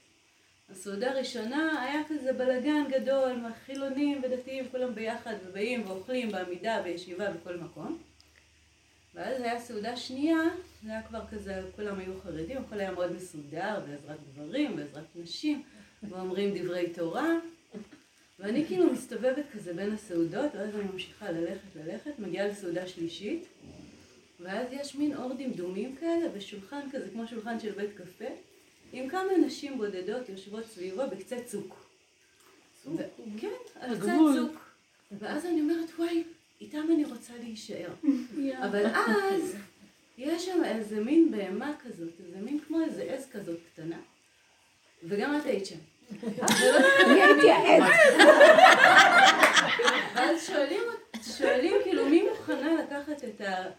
הסעודה הראשונה היה כזה בלגן גדול, חילונים ודתיים, כולם ביחד, ובאים ואוכלים בעמידה, בישיבה, בכל מקום. ואז היה סעודה שנייה, זה היה כבר כזה, כולם היו חרדים, הכל היה מאוד מסודר, בעזרת גברים, בעזרת נשים, ואומרים דברי תורה. ואני כאילו מסתובבת כזה בין הסעודות, ואז אני ממשיכה ללכת, ללכת, מגיעה לסעודה שלישית, ואז יש מין אור דמדומים כאלה, ושולחן כזה, כמו שולחן של בית קפה, עם כמה נשים בודדות יושבות סביבו בקצה צוק. ו- כן, על קצה צוק. ואז אני אומרת, וואי, איתם אני רוצה להישאר. אבל אז יש שם איזה מין בהמה כזאת, איזה מין כמו איזה עז כזאת קטנה, וגם את היית שם. אני הייתי העץ. ואז שואלים, שואלים כאילו מי מוכנה לקחת את, ה,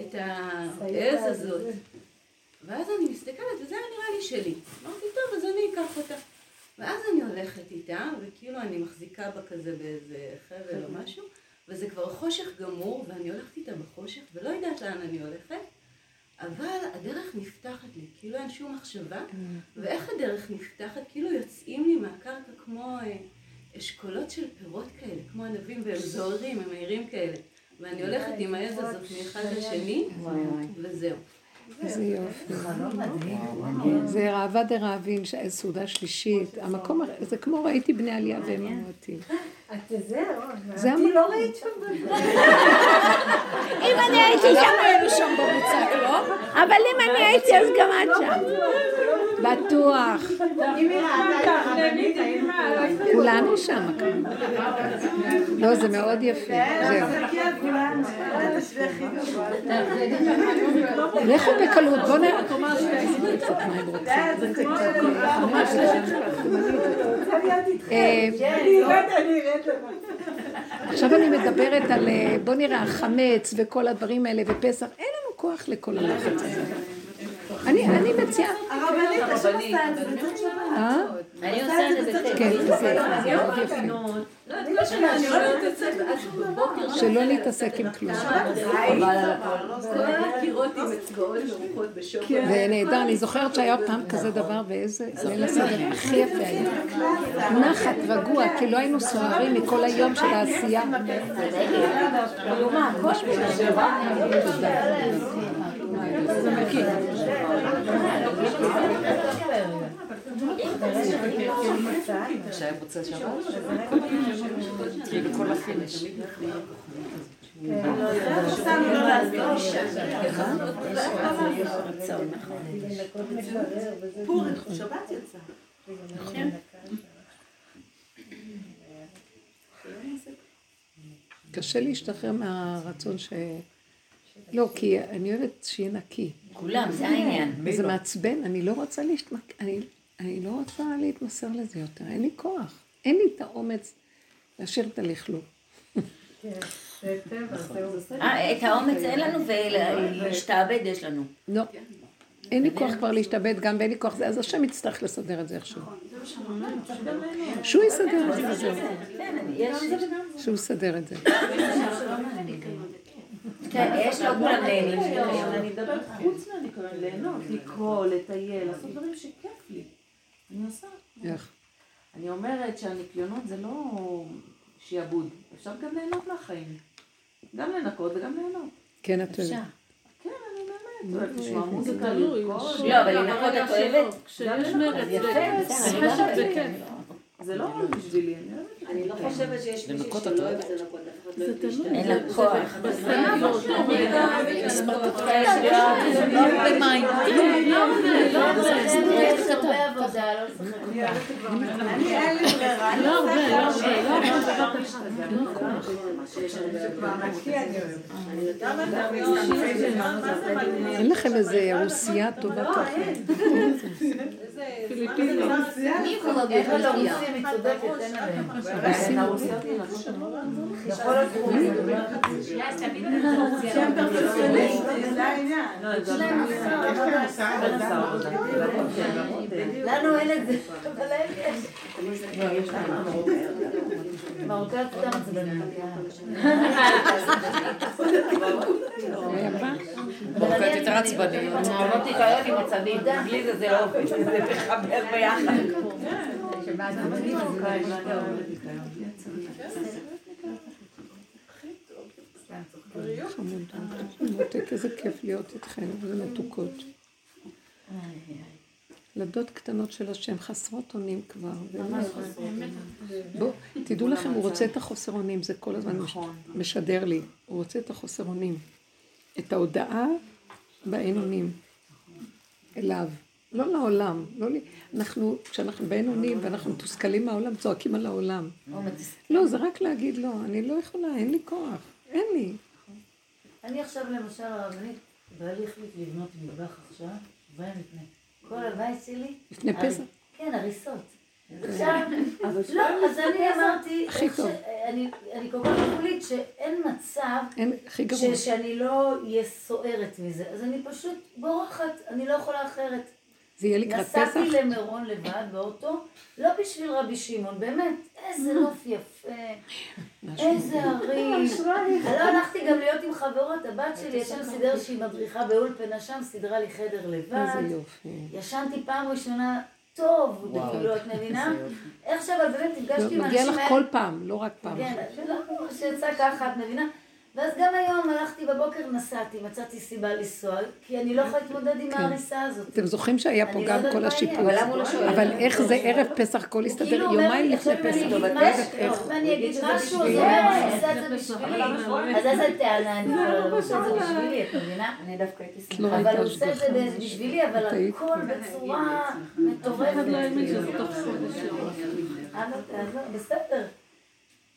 את העז הזאת. ואז אני מסתכלת, וזה היה נראה לי שלי. אמרתי, טוב, אז אני אקח אותה. ואז אני הולכת איתה, וכאילו אני מחזיקה בה כזה באיזה חבל או משהו, וזה כבר חושך גמור, ואני הולכת איתה בחושך, ולא יודעת לאן אני הולכת, אבל הדרך נפתחת לי, כאילו אין שום מחשבה, ואיך הדרך נפתחת? כאילו יוצאים לי מהקרקע כמו אה, אשכולות של פירות כאלה, כמו ענבים, והם זוהרים, הם מהירים כאלה. ואני הולכת עם העז הזאת מאחד לשני, וזהו. איזה יופי. זה ראווה דרעבין, סעודה שלישית. המקום, זה כמו ראיתי בני עלייה והם אמרו אותי. את זהו, זה אני לא ראית שם אם אני הייתי שם, היינו שם במוצק, לא? אבל אם אני הייתי, אז גם את שם. בטוח. כולנו שם. לא, זה מאוד יפה. זהו. לכו בקלות, בואו נראה. עכשיו אני מדברת על, אה, בוא נראה, החמץ וכל הדברים האלה ופסח, אין לנו כוח לכל הלחץ הזה. אני מציעה... אני עושה את זה כן. זה זה מאוד יפה. לא בבוקר... שלא נתעסק עם כלום. זה נהדר, אני זוכרת שהיה פעם כזה דבר, ואיזה ליל הסדר הכי יפה. היה. נחת, רגוע, כי לא היינו סוערים מכל היום של העשייה. קשה להשתחרר מהרצון ש... לא, כי אני אוהבת שיהיה נקי. כולם, זה העניין. וזה מעצבן, אני לא רוצה להשתמק... אני, אני לא רוצה להתמסר לזה יותר, אין לי כוח. אין לי את האומץ להשאיר את הלכלוך. אה, את האומץ אין לנו ולהשתעבד יש לנו. לא. אין לי כוח כבר להשתעבד גם ואין לי כוח זה, אז השם יצטרך לסדר את זה איכשהו. שהוא יסדר את זה. שהוא יסדר את זה. כן, יש לו כולם נהנים. אני מדברת חוץ מהניקיון, ליהנות, לקרוא, לטייל, לעשות דברים שכיף לי. אני עושה. איך? אני אומרת שהניקיונות זה לא שיעבוד, אפשר גם ליהנות מהחיים. גם לנקות וגם ליהנות. כן, את אוהבת. כן, אני באמת אוהבת לשמוע מוזיקה, לרקוד. לא, אבל לנקות את אוהבת? כשיש מרץ, יפה, חשב וכיף. זה לא רק בשבילי, אני אוהבת. אני לא חושבת שיש מישהי שלא אוהבת לנקות, אף אחד לא אוהב להשתמש. אין לה כוח. אין. לא לא לא לכם איזה רוסייה טובה ככה. זה העניין. לנו אין את זה, אבל להם יש. מרוקאיות סתם עצבנים. מרוקאיות יותר עצבניות. אמרתי כיום עם עצבים, בלי זה זה לא עובד, זה מחבר ביחד. מותק, איזה כיף להיות איתכן, איזה מתוקות. ילדות קטנות של השם, חסרות אונים כבר. בואו, תדעו לכם, הוא רוצה את החוסר אונים, זה כל הזמן מש- משדר לי. הוא רוצה את החוסר אונים. את ההודעה באין אונים אליו. לא לעולם, לא לי. אנחנו, כשאנחנו באין אונים ואנחנו מתוסכלים מהעולם, צועקים על העולם. לא, זה רק להגיד לא, אני לא יכולה, אין לי כוח, אין לי. אני עכשיו למשל הרבנית, בעלי החליט לבנות מטבח עכשיו, שבועיים לפני. כל הבית שלי... לפני פסח? כן, הריסות. עכשיו, לא, אז אני אמרתי. אני כל כך כולית שאין מצב שאני לא אהיה סוערת מזה. אז אני פשוט בורחת, אני לא יכולה אחרת. זה יהיה לקראת פסח? נסעתי למירון לבד באוטו, לא בשביל רבי שמעון, באמת, איזה נוף יפה, איזה הרים. לא הלכתי גם להיות עם חברות, הבת שלי, השם סידר שהיא מדריכה באולפנה שם, סידרה לי חדר לבד. איזה יופי. ישנתי פעם ראשונה טוב, כאילו, את מבינה? איך אבל באמת נפגשתי עם לא, מגיע אנשים לך האלה. כל פעם, לא רק פעם. כן, לא, שיצא ככה, את מבינה? ואז גם היום הלכתי בבוקר, נסעתי, מצאתי סיבה לנסוע, כי אני לא יכולה להתמודד עם כן. ההריסה הזאת. אתם זוכרים שהיה פה לא גם כל השיפוץ, אבל לא? אבל איך זה ערב פסח הכל הסתדר, כאילו יומיים לפני עכשיו אם אני פסח. אגיד משהו, איך? ואני אגיד משהו, אז. הוא אומר, אני עושה את זה זה בשבילי. בשבילי. אז איזה טענה אני יכולה לומר שזה בשבילי, את מבינה? אני דווקא הייתי לא שמחה. אבל הוא עושה את זה. בשבילי, אבל את הכל בצורה מטורפת. לא בסדר.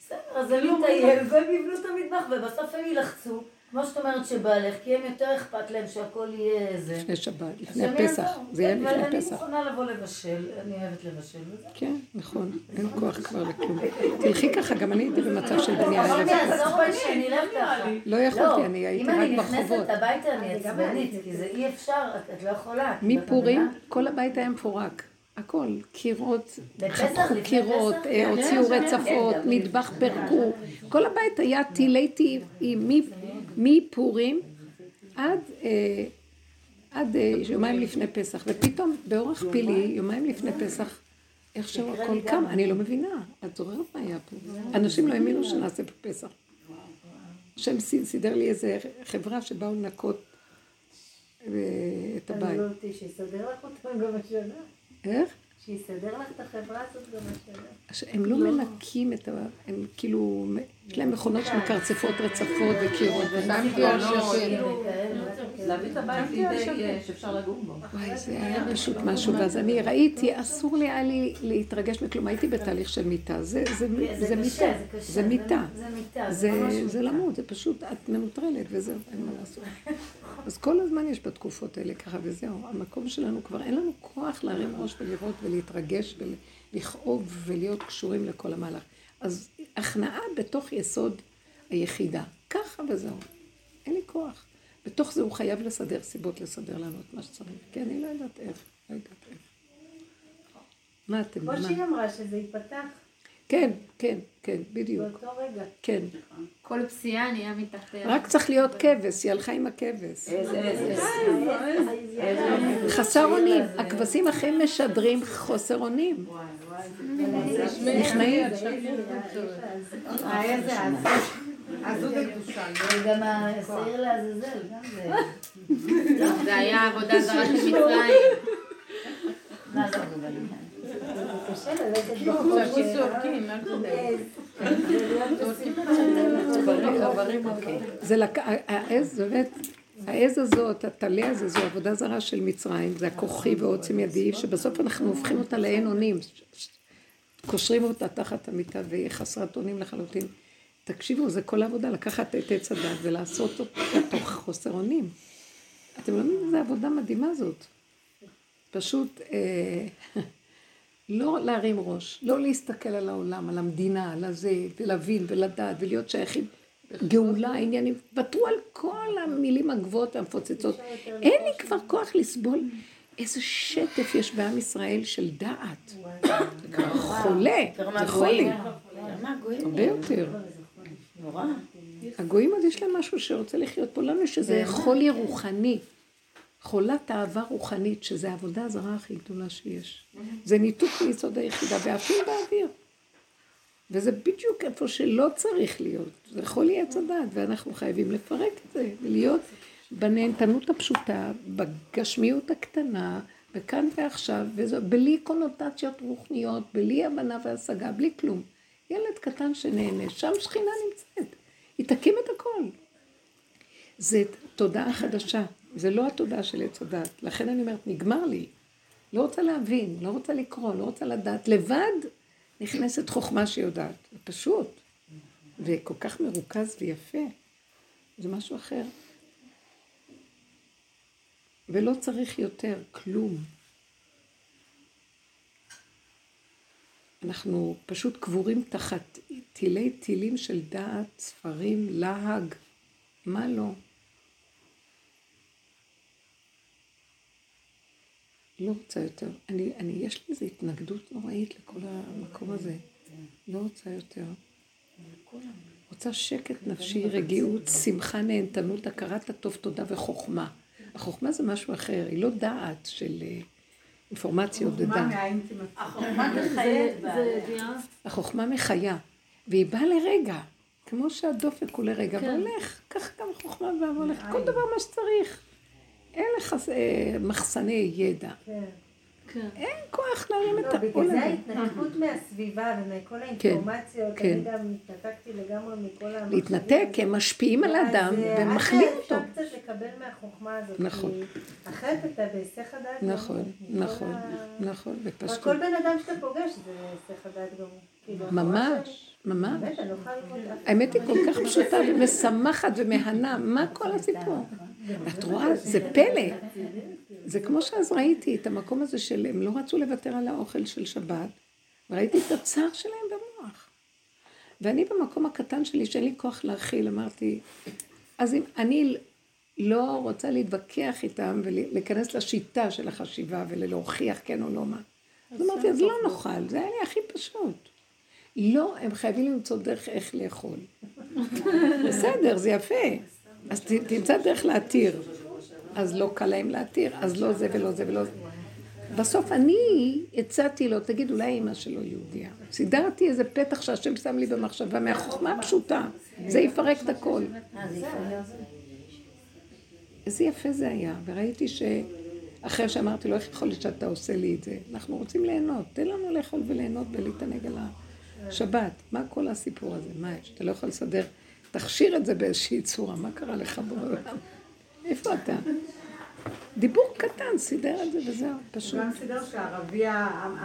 בסדר, אז הם יטייל והם יבנו את המטבח, ובסוף הם יילחצו, כמו שאת אומרת שבעלך, כי הם יותר אכפת להם שהכל יהיה זה. לפני שבת, לפני פסח, יעזור. זה יהיה אבל לפני אני פסח. מוכנה לבוא לבשל, אני אוהבת לבשל וזה. כן, נכון, אין כוח כבר לכלום. תלכי ככה, גם אני הייתי במצב של בנייה אבל ערב. תעזור לי שאני אלך ככה. לא יכולתי, אני הייתי רק אם אני ברחובות. נכנסת הביתה אני עצבנית, כי זה אי אפשר, את- לא יכולה. מפורים? כל הבית היה מפורק. הכל, קירות, חתכו קירות, פסח? אה, הוציאו כן, רצפות, כן, גם מטבח פירקו. כל הבית היה טילי טילים, מפורים עד אה, עד אה, יומיים לפני פסח. ופתאום, באורח פילי, יומיים לפני פסח, איכשהו הכל קם, אני לא מבינה. את זוכרת מה היה פה? אנשים לא האמינו שנעשה בפסח. השם ס- סידר לי איזה חברה שבאו לנקות את הבית. תלמדו אותי, שיסדר לך אותם גם השנה. איך? שיסדר לך את החברה הזאת גם השנה. ש- הם לא מנקים את ה... הם כאילו... יש להם מכונות שמקרצפות רצפות וקירות. שמתי על שקט. כאילו, להביא את הבית לידי שאפשר לגור בו. וואי, זה היה פשוט משהו, ואז אני ראיתי, אסור לי היה לי להתרגש מכלום, הייתי בתהליך של מיטה, זה, כן, מיטה, זה מיטה, זה. למות, זה פשוט, את מנוטרלת וזהו, אין מה לעשות. אז כל הזמן יש בתקופות האלה ככה וזהו, המקום שלנו כבר, אין לנו כוח להרים ראש ולראות ולהתרגש ולכאוב ולהיות קשורים לכל המהלך. אז הכנעה בתוך יסוד היחידה, ככה וזהו, אין לי כוח. בתוך זה הוא חייב לסדר סיבות לסדר לנו את מה שצריך, כי אני לא יודעת איך, לא יודעת איך. מה אתם, כמו? שהיא אמרה, שזה ייפתח כן, כן, כן, בדיוק, באותו רגע. כן. כל פסיעה נהיה מתחת... רק צריך להיות כבש, היא הלכה עם הכבש. איזה, איזה. חסר אונים, הכבשים הכי משדרים חוסר אונים. נכנעים. אה. עזות הקדושה. וגם השעיר לעזאזל, גם זה. זה היה עבודה זרה של מצרים. מה לא מבלים? קשה ללכת עכשיו בחוץ. שזורקים, אל תדאג. זה לק... העז, באמת, העז הזאת, הטלה הזה, זו עבודה זרה של מצרים, זה הכוחי ועוצם ידי, שבסוף אנחנו הופכים אותה לאין אונים. קושרים אותה תחת המיטה והיא חסרת אונים לחלוטין. תקשיבו, זה כל העבודה, לקחת את עץ הדת ולעשות אותה תוך חוסר אונים. אתם לא מבינים איזה עבודה מדהימה זאת. פשוט אה, לא להרים ראש, לא להסתכל על העולם, על המדינה, על הזה, ולהבין ולדעת ולהיות שייכים. גאולה, עניינים, ותרו על כל המילים הגבוהות והמפוצצות. אין לי כבר כוח לסבול איזה שטף יש בעם ישראל של דעת. חולה, זה חולי. הרבה יותר. הגויים עוד יש להם משהו שרוצה לחיות פה. לנו יש איזה חולי רוחני. חולת אהבה רוחנית, שזה העבודה הזרה הכי גדולה שיש. זה ניתוק מיסוד היחידה, ועפים באוויר. וזה בדיוק איפה שלא צריך להיות. זה חולי עץ הדעת, ואנחנו חייבים לפרק את זה, ולהיות בנהנתנות הפשוטה, בגשמיות הקטנה, וכאן ועכשיו, וזה בלי קונוטציות רוחניות, בלי הבנה והשגה, בלי כלום. ילד קטן שנהנה, שם שכינה נמצאת. היא תקים את הכל. זה תודעה חדשה. זה לא התודעה של עץ הדת. לכן אני אומרת, נגמר לי. לא רוצה להבין, לא רוצה לקרוא, לא רוצה לדעת. לבד נכנסת חוכמה שיודעת. זה פשוט. וכל כך מרוכז ויפה. זה משהו אחר. ולא צריך יותר, כלום. אנחנו פשוט קבורים תחת תילי תילים של דעת, ספרים, להג, מה לא? לא רוצה יותר. אני, אני, יש לי איזו התנגדות נוראית לכל המקום הזה. לא רוצה יותר. רוצה שקט נפשי, רגיעות, שמחה, נהנתנות, הכרת הטוב, תודה וחוכמה. החוכמה זה משהו אחר, היא לא דעת של אה, אינפורמציות ודעת. החוכמה מחייבת. החוכמה מחיה, והיא באה לרגע, כמו שהדופק הוא לרגע, כן. והולך, ככה גם החוכמה באה והולכת, כל דבר מה שצריך. אין לך אה, מחסני ידע. כן. אין כוח להרים את לא, בגלל העול זה. ההתנתקות מהסביבה ומכל האינפורמציות, כן. אני גם התנתקתי לגמרי מכל המחשבים. להתנתק, הם משפיעים על האדם אז, אה, ומחלים עד אותו. אפשר קצת לקבל מהחוכמה הזאת. נכון. אחרת אתה בהיסח הדעת. נכון. נכון, נכון, בפשטות. וכל בן אדם שאתה פוגש זה בהיסח הדעת גמור. כאילו, ממש, ממש. לא. האמת היא כל כך פשוטה ומשמחת ומהנה, מה כל הסיפור? את רואה, זה פלא. זה כמו שאז ראיתי את המקום הזה של, הם לא רצו לוותר על האוכל של שבת, וראיתי את הצער שלהם במוח. ואני במקום הקטן שלי, שאין לי כוח להכיל, אמרתי, אז אם אני לא רוצה להתווכח איתם ולהיכנס לשיטה של החשיבה ולהוכיח כן או לא מה. אז אמרתי, אז לא נאכל, זה היה לי הכי פשוט. לא, הם חייבים למצוא דרך איך לאכול. בסדר, זה יפה. אז תמצא דרך להתיר. אז לא קל להם להתיר, אז לא זה ולא זה ולא זה. בסוף אני הצעתי לו, תגיד, אולי אימא שלו יהודייה. סידרתי איזה פתח שהשם שם לי במחשבה מהחוכמה הפשוטה. זה יפרק את הכל. איזה יפה זה היה. וראיתי שאחרי שאמרתי לו, איך יכול להיות שאתה עושה לי את זה? אנחנו רוצים ליהנות. תן לנו לאכול וליהנות ולהתענג על השבת. מה כל הסיפור הזה? מה יש? אתה לא יכול לסדר? תכשיר את זה באיזושהי צורה. מה קרה לך בעולם? איפה אתה? דיבור קטן, סידר את זה וזהו, פשוט. גם סידר שהערבי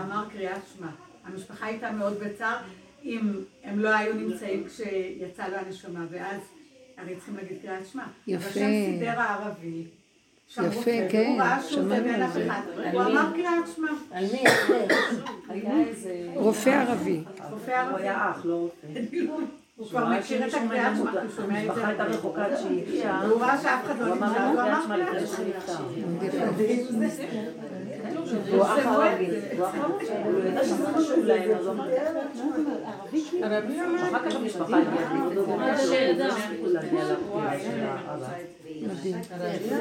אמר קריאת שמע. המשפחה הייתה מאוד בצער אם הם לא היו נמצאים כשיצא לו הנשמה, ואז הרי צריכים להגיד קריאת שמע. יפה. אבל שם סידר הערבי. יפה, כן, שמענו על אף זה. הוא? אמר קריאת שמע. על מי? רופא ערבי. רופא ערבי. הוא היה אח, לא רופא. הוא כבר מכיר את הקריאת שמע, הוא שומע את זה. המשפחה הייתה רחוקה עד שהיא הגיעה. והוא ראה שאף אחד לא הוא אמר נמצא, הוא אמר שמע. שנפטר. הוא אח ערבי. הוא ערבי. ידע שזה חשוב להם, אז הוא אמר קריאת שמע. אחר כך המשפחה הגיעה. האבא.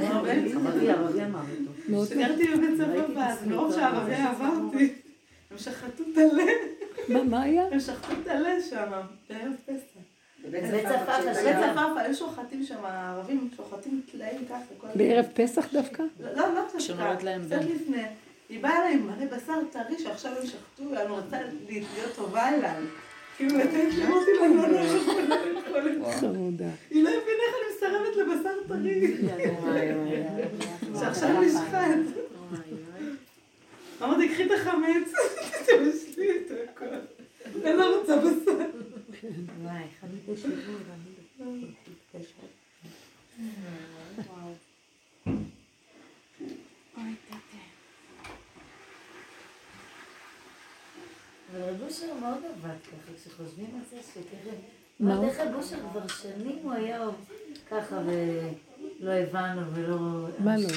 ערבי, ערבי אמר. מאוד סגרתי בבית ספר ואז, מרוב שהערבי עברתי, הם שחטו את הלב, מה, מה היה? הם שחטו את הלב שם, בערב פסח. צפאפא היו שוחטים שם, הערבים שוחטים טלאים ככה. בערב פסח דווקא? לא, לא, לא קצת להם קצת. לפני. היא באה אליי עם מלא בשר טרי שעכשיו הם שחטו, אני רוצה להיות טובה אליי. כאילו לתת לי, לא, לא, לא, חמודה. היא לא הבינה איך אני מסרבת לבשר טרי. שעכשיו נשחט. אמרתי, קחי את החמץ, תבשלי את הכל. אני לא רוצה בשר. וואי, מתקשרת. אבל רב אושר מאוד עבד ככה, כשחושבים על זה, שככה... מה אושר כבר שנים הוא היה ככה ולא הבנו ולא... מה לא?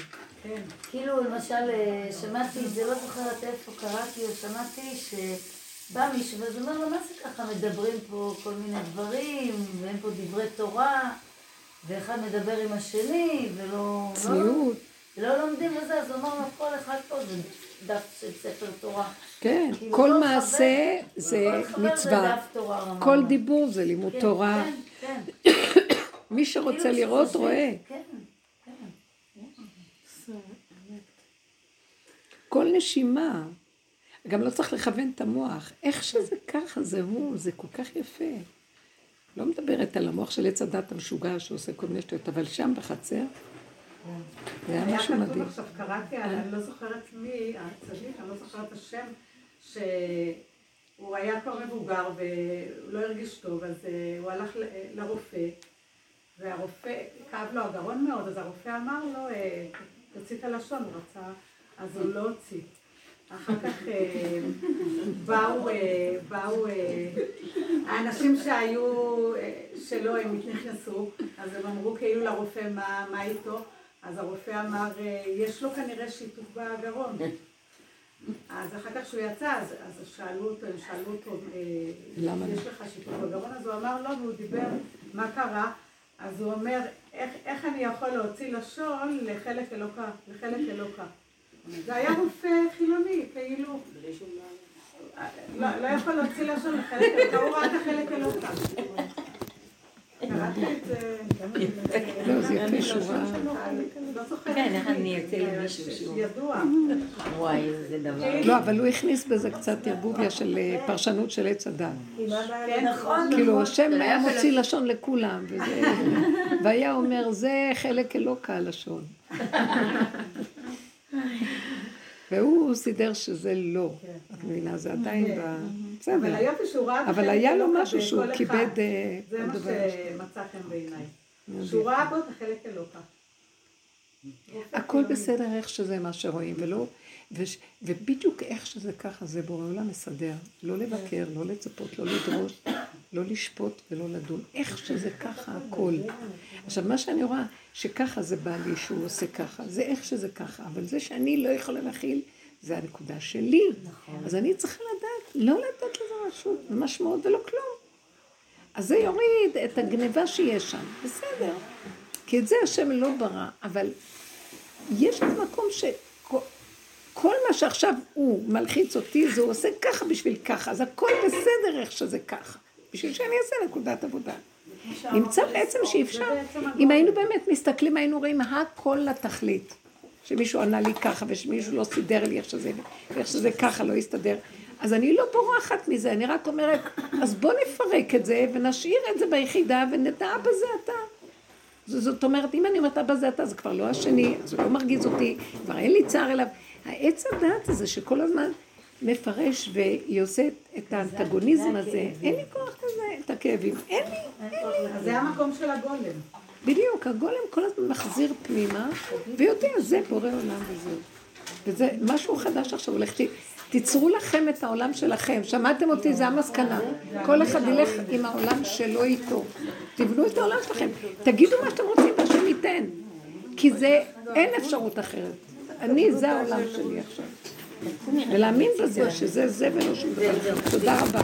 כן. כאילו, למשל, אה, שמעתי, זה לא זוכרת איפה קראתי, או שמעתי שבא מישהו ואז אומר לו, מה זה ככה מדברים פה כל מיני דברים, ואין פה דברי תורה, ואחד מדבר עם השני, ולא... צניעות. לא, לא לומדים וזה, אז הוא אמר לו, כל אחד פה זה דף של ספר תורה. כן, כאילו, כל כל מעשה חבר- זה כל זה מצווה. דף תורה, כל. דיבור זה לימוד כן, תורה. כן, כן. מי שרוצה כאילו לראות רואה. כן, כל נשימה. גם לא צריך לכוון את המוח. איך שזה ככה, זה הוא, זה כל כך יפה. לא מדברת על המוח של עץ הדת המשוגע שעושה כל מיני שטויות, אבל שם בחצר, זה היה היה משהו כתוב מדהים. עכשיו, קראתי, אני לא זוכרת מי, הצדיק, אני לא זוכרת את השם, שהוא היה כבר מבוגר והוא לא הרגיש טוב, אז אה, הוא הלך ל- לרופא, והרופא, כאב לו הגרון מאוד, אז הרופא אמר לו, אה, תוציא את הלשון, הוא רצה, אז הוא לא הוציא. אחר כך אה, באו, אה, באו האנשים שהיו, שלא, הם נכנסו, אז הם אמרו כאילו לרופא מה, מה איתו, אז הרופא אמר, יש לו כנראה שיתוק בגרון. אז אחר כך שהוא יצא, אז, אז שאלו אותו, הם שאלו אותו, למה? יש לך שיתוק בגרון? אז הוא אמר לא, והוא דיבר, מה קרה? אז הוא אומר, איך, איך אני יכול להוציא לשון לחלק אלוקה, לחלק אלוקה? זה היה רופא חילוני, כאילו, לא, לא יכול להוציא לשון לחלק אלוקה, הוא ראה את החלק אלוקה. כן, איך אני אצא למישהו שהוא... ידוע. וואי, איזה דבר. לא, אבל הוא הכניס בזה קצת ערבוביה של אה, פרשנות של עץ הדת. כן, נכון, כאילו, השם היה מוציא לשון לכולם, והיה אומר, זה חלק אלוקה הלשון. והוא סידר שזה לא. את מבינה, זה עדיין ב... אבל בסדר. היופי שהוא ראה אבל היה לו משהו שהוא כיבד... אה, זה מה. שמצא חן בעיניי. שהוא ראה בו את החלק אלוקה. הכל בסדר איך שזה מה שרואים, ולא... וש, ובדיוק איך שזה ככה, זה בורא עולם מסדר. לא לבקר, לא לצפות, לא לדרוש, לא לשפוט ולא לדון. איך שזה ככה הכל. עכשיו, מה שאני רואה, שככה זה בא לי, שהוא עושה ככה, זה איך שזה ככה, אבל זה שאני לא יכולה להכיל, זה הנקודה שלי. אז אני צריכה לדעת, לא לתת לזה רשות, משמעות ולא כלום. אז זה יוריד את הגניבה שיש שם, בסדר. כי את זה השם לא ברא, אבל יש איזה מקום שכל מה שעכשיו הוא מלחיץ אותי, זה הוא עושה ככה בשביל ככה, אז הכל בסדר איך שזה ככה, בשביל שאני אעשה נקודת עבודה. נמצא בעצם שאפשר, אם היינו באמת מסתכלים, היינו רואים הכל לתכלית. שמישהו ענה לי ככה, ושמישהו לא סידר לי איך שזה, ואיך שזה ככה לא יסתדר. אז אני לא בורחת מזה, אני רק אומרת, אז בוא נפרק את זה, ונשאיר את זה ביחידה, ונדע בזה אתה. זאת אומרת, אם אני אומרת אבא זה אתה, זה כבר לא השני, זה לא מרגיז אותי, כבר אין לי צער אליו. העץ הדעת הזה שכל הזמן מפרש ועושה את האנטגוניזם הזה, אין לי כוח לזה, את הכאבים. אין לי, אין לי. זה המקום של הגולם. בדיוק, הגולם כל הזמן מחזיר פנימה, ויודע, זה בורא עולם וזהו. וזה משהו חדש עכשיו הולך, ת- תיצרו לכם את העולם שלכם. שמעתם אותי? זה המסקנה. כל אחד ילך עם העולם שלו איתו. תבנו את העולם שלכם. תגידו מה שאתם רוצים, והשם ייתן. כי זה, אין אפשרות אחרת. אני, זה העולם שלי עכשיו. ולהאמין בזה, שזה זה ולא שום דבר. תודה רבה.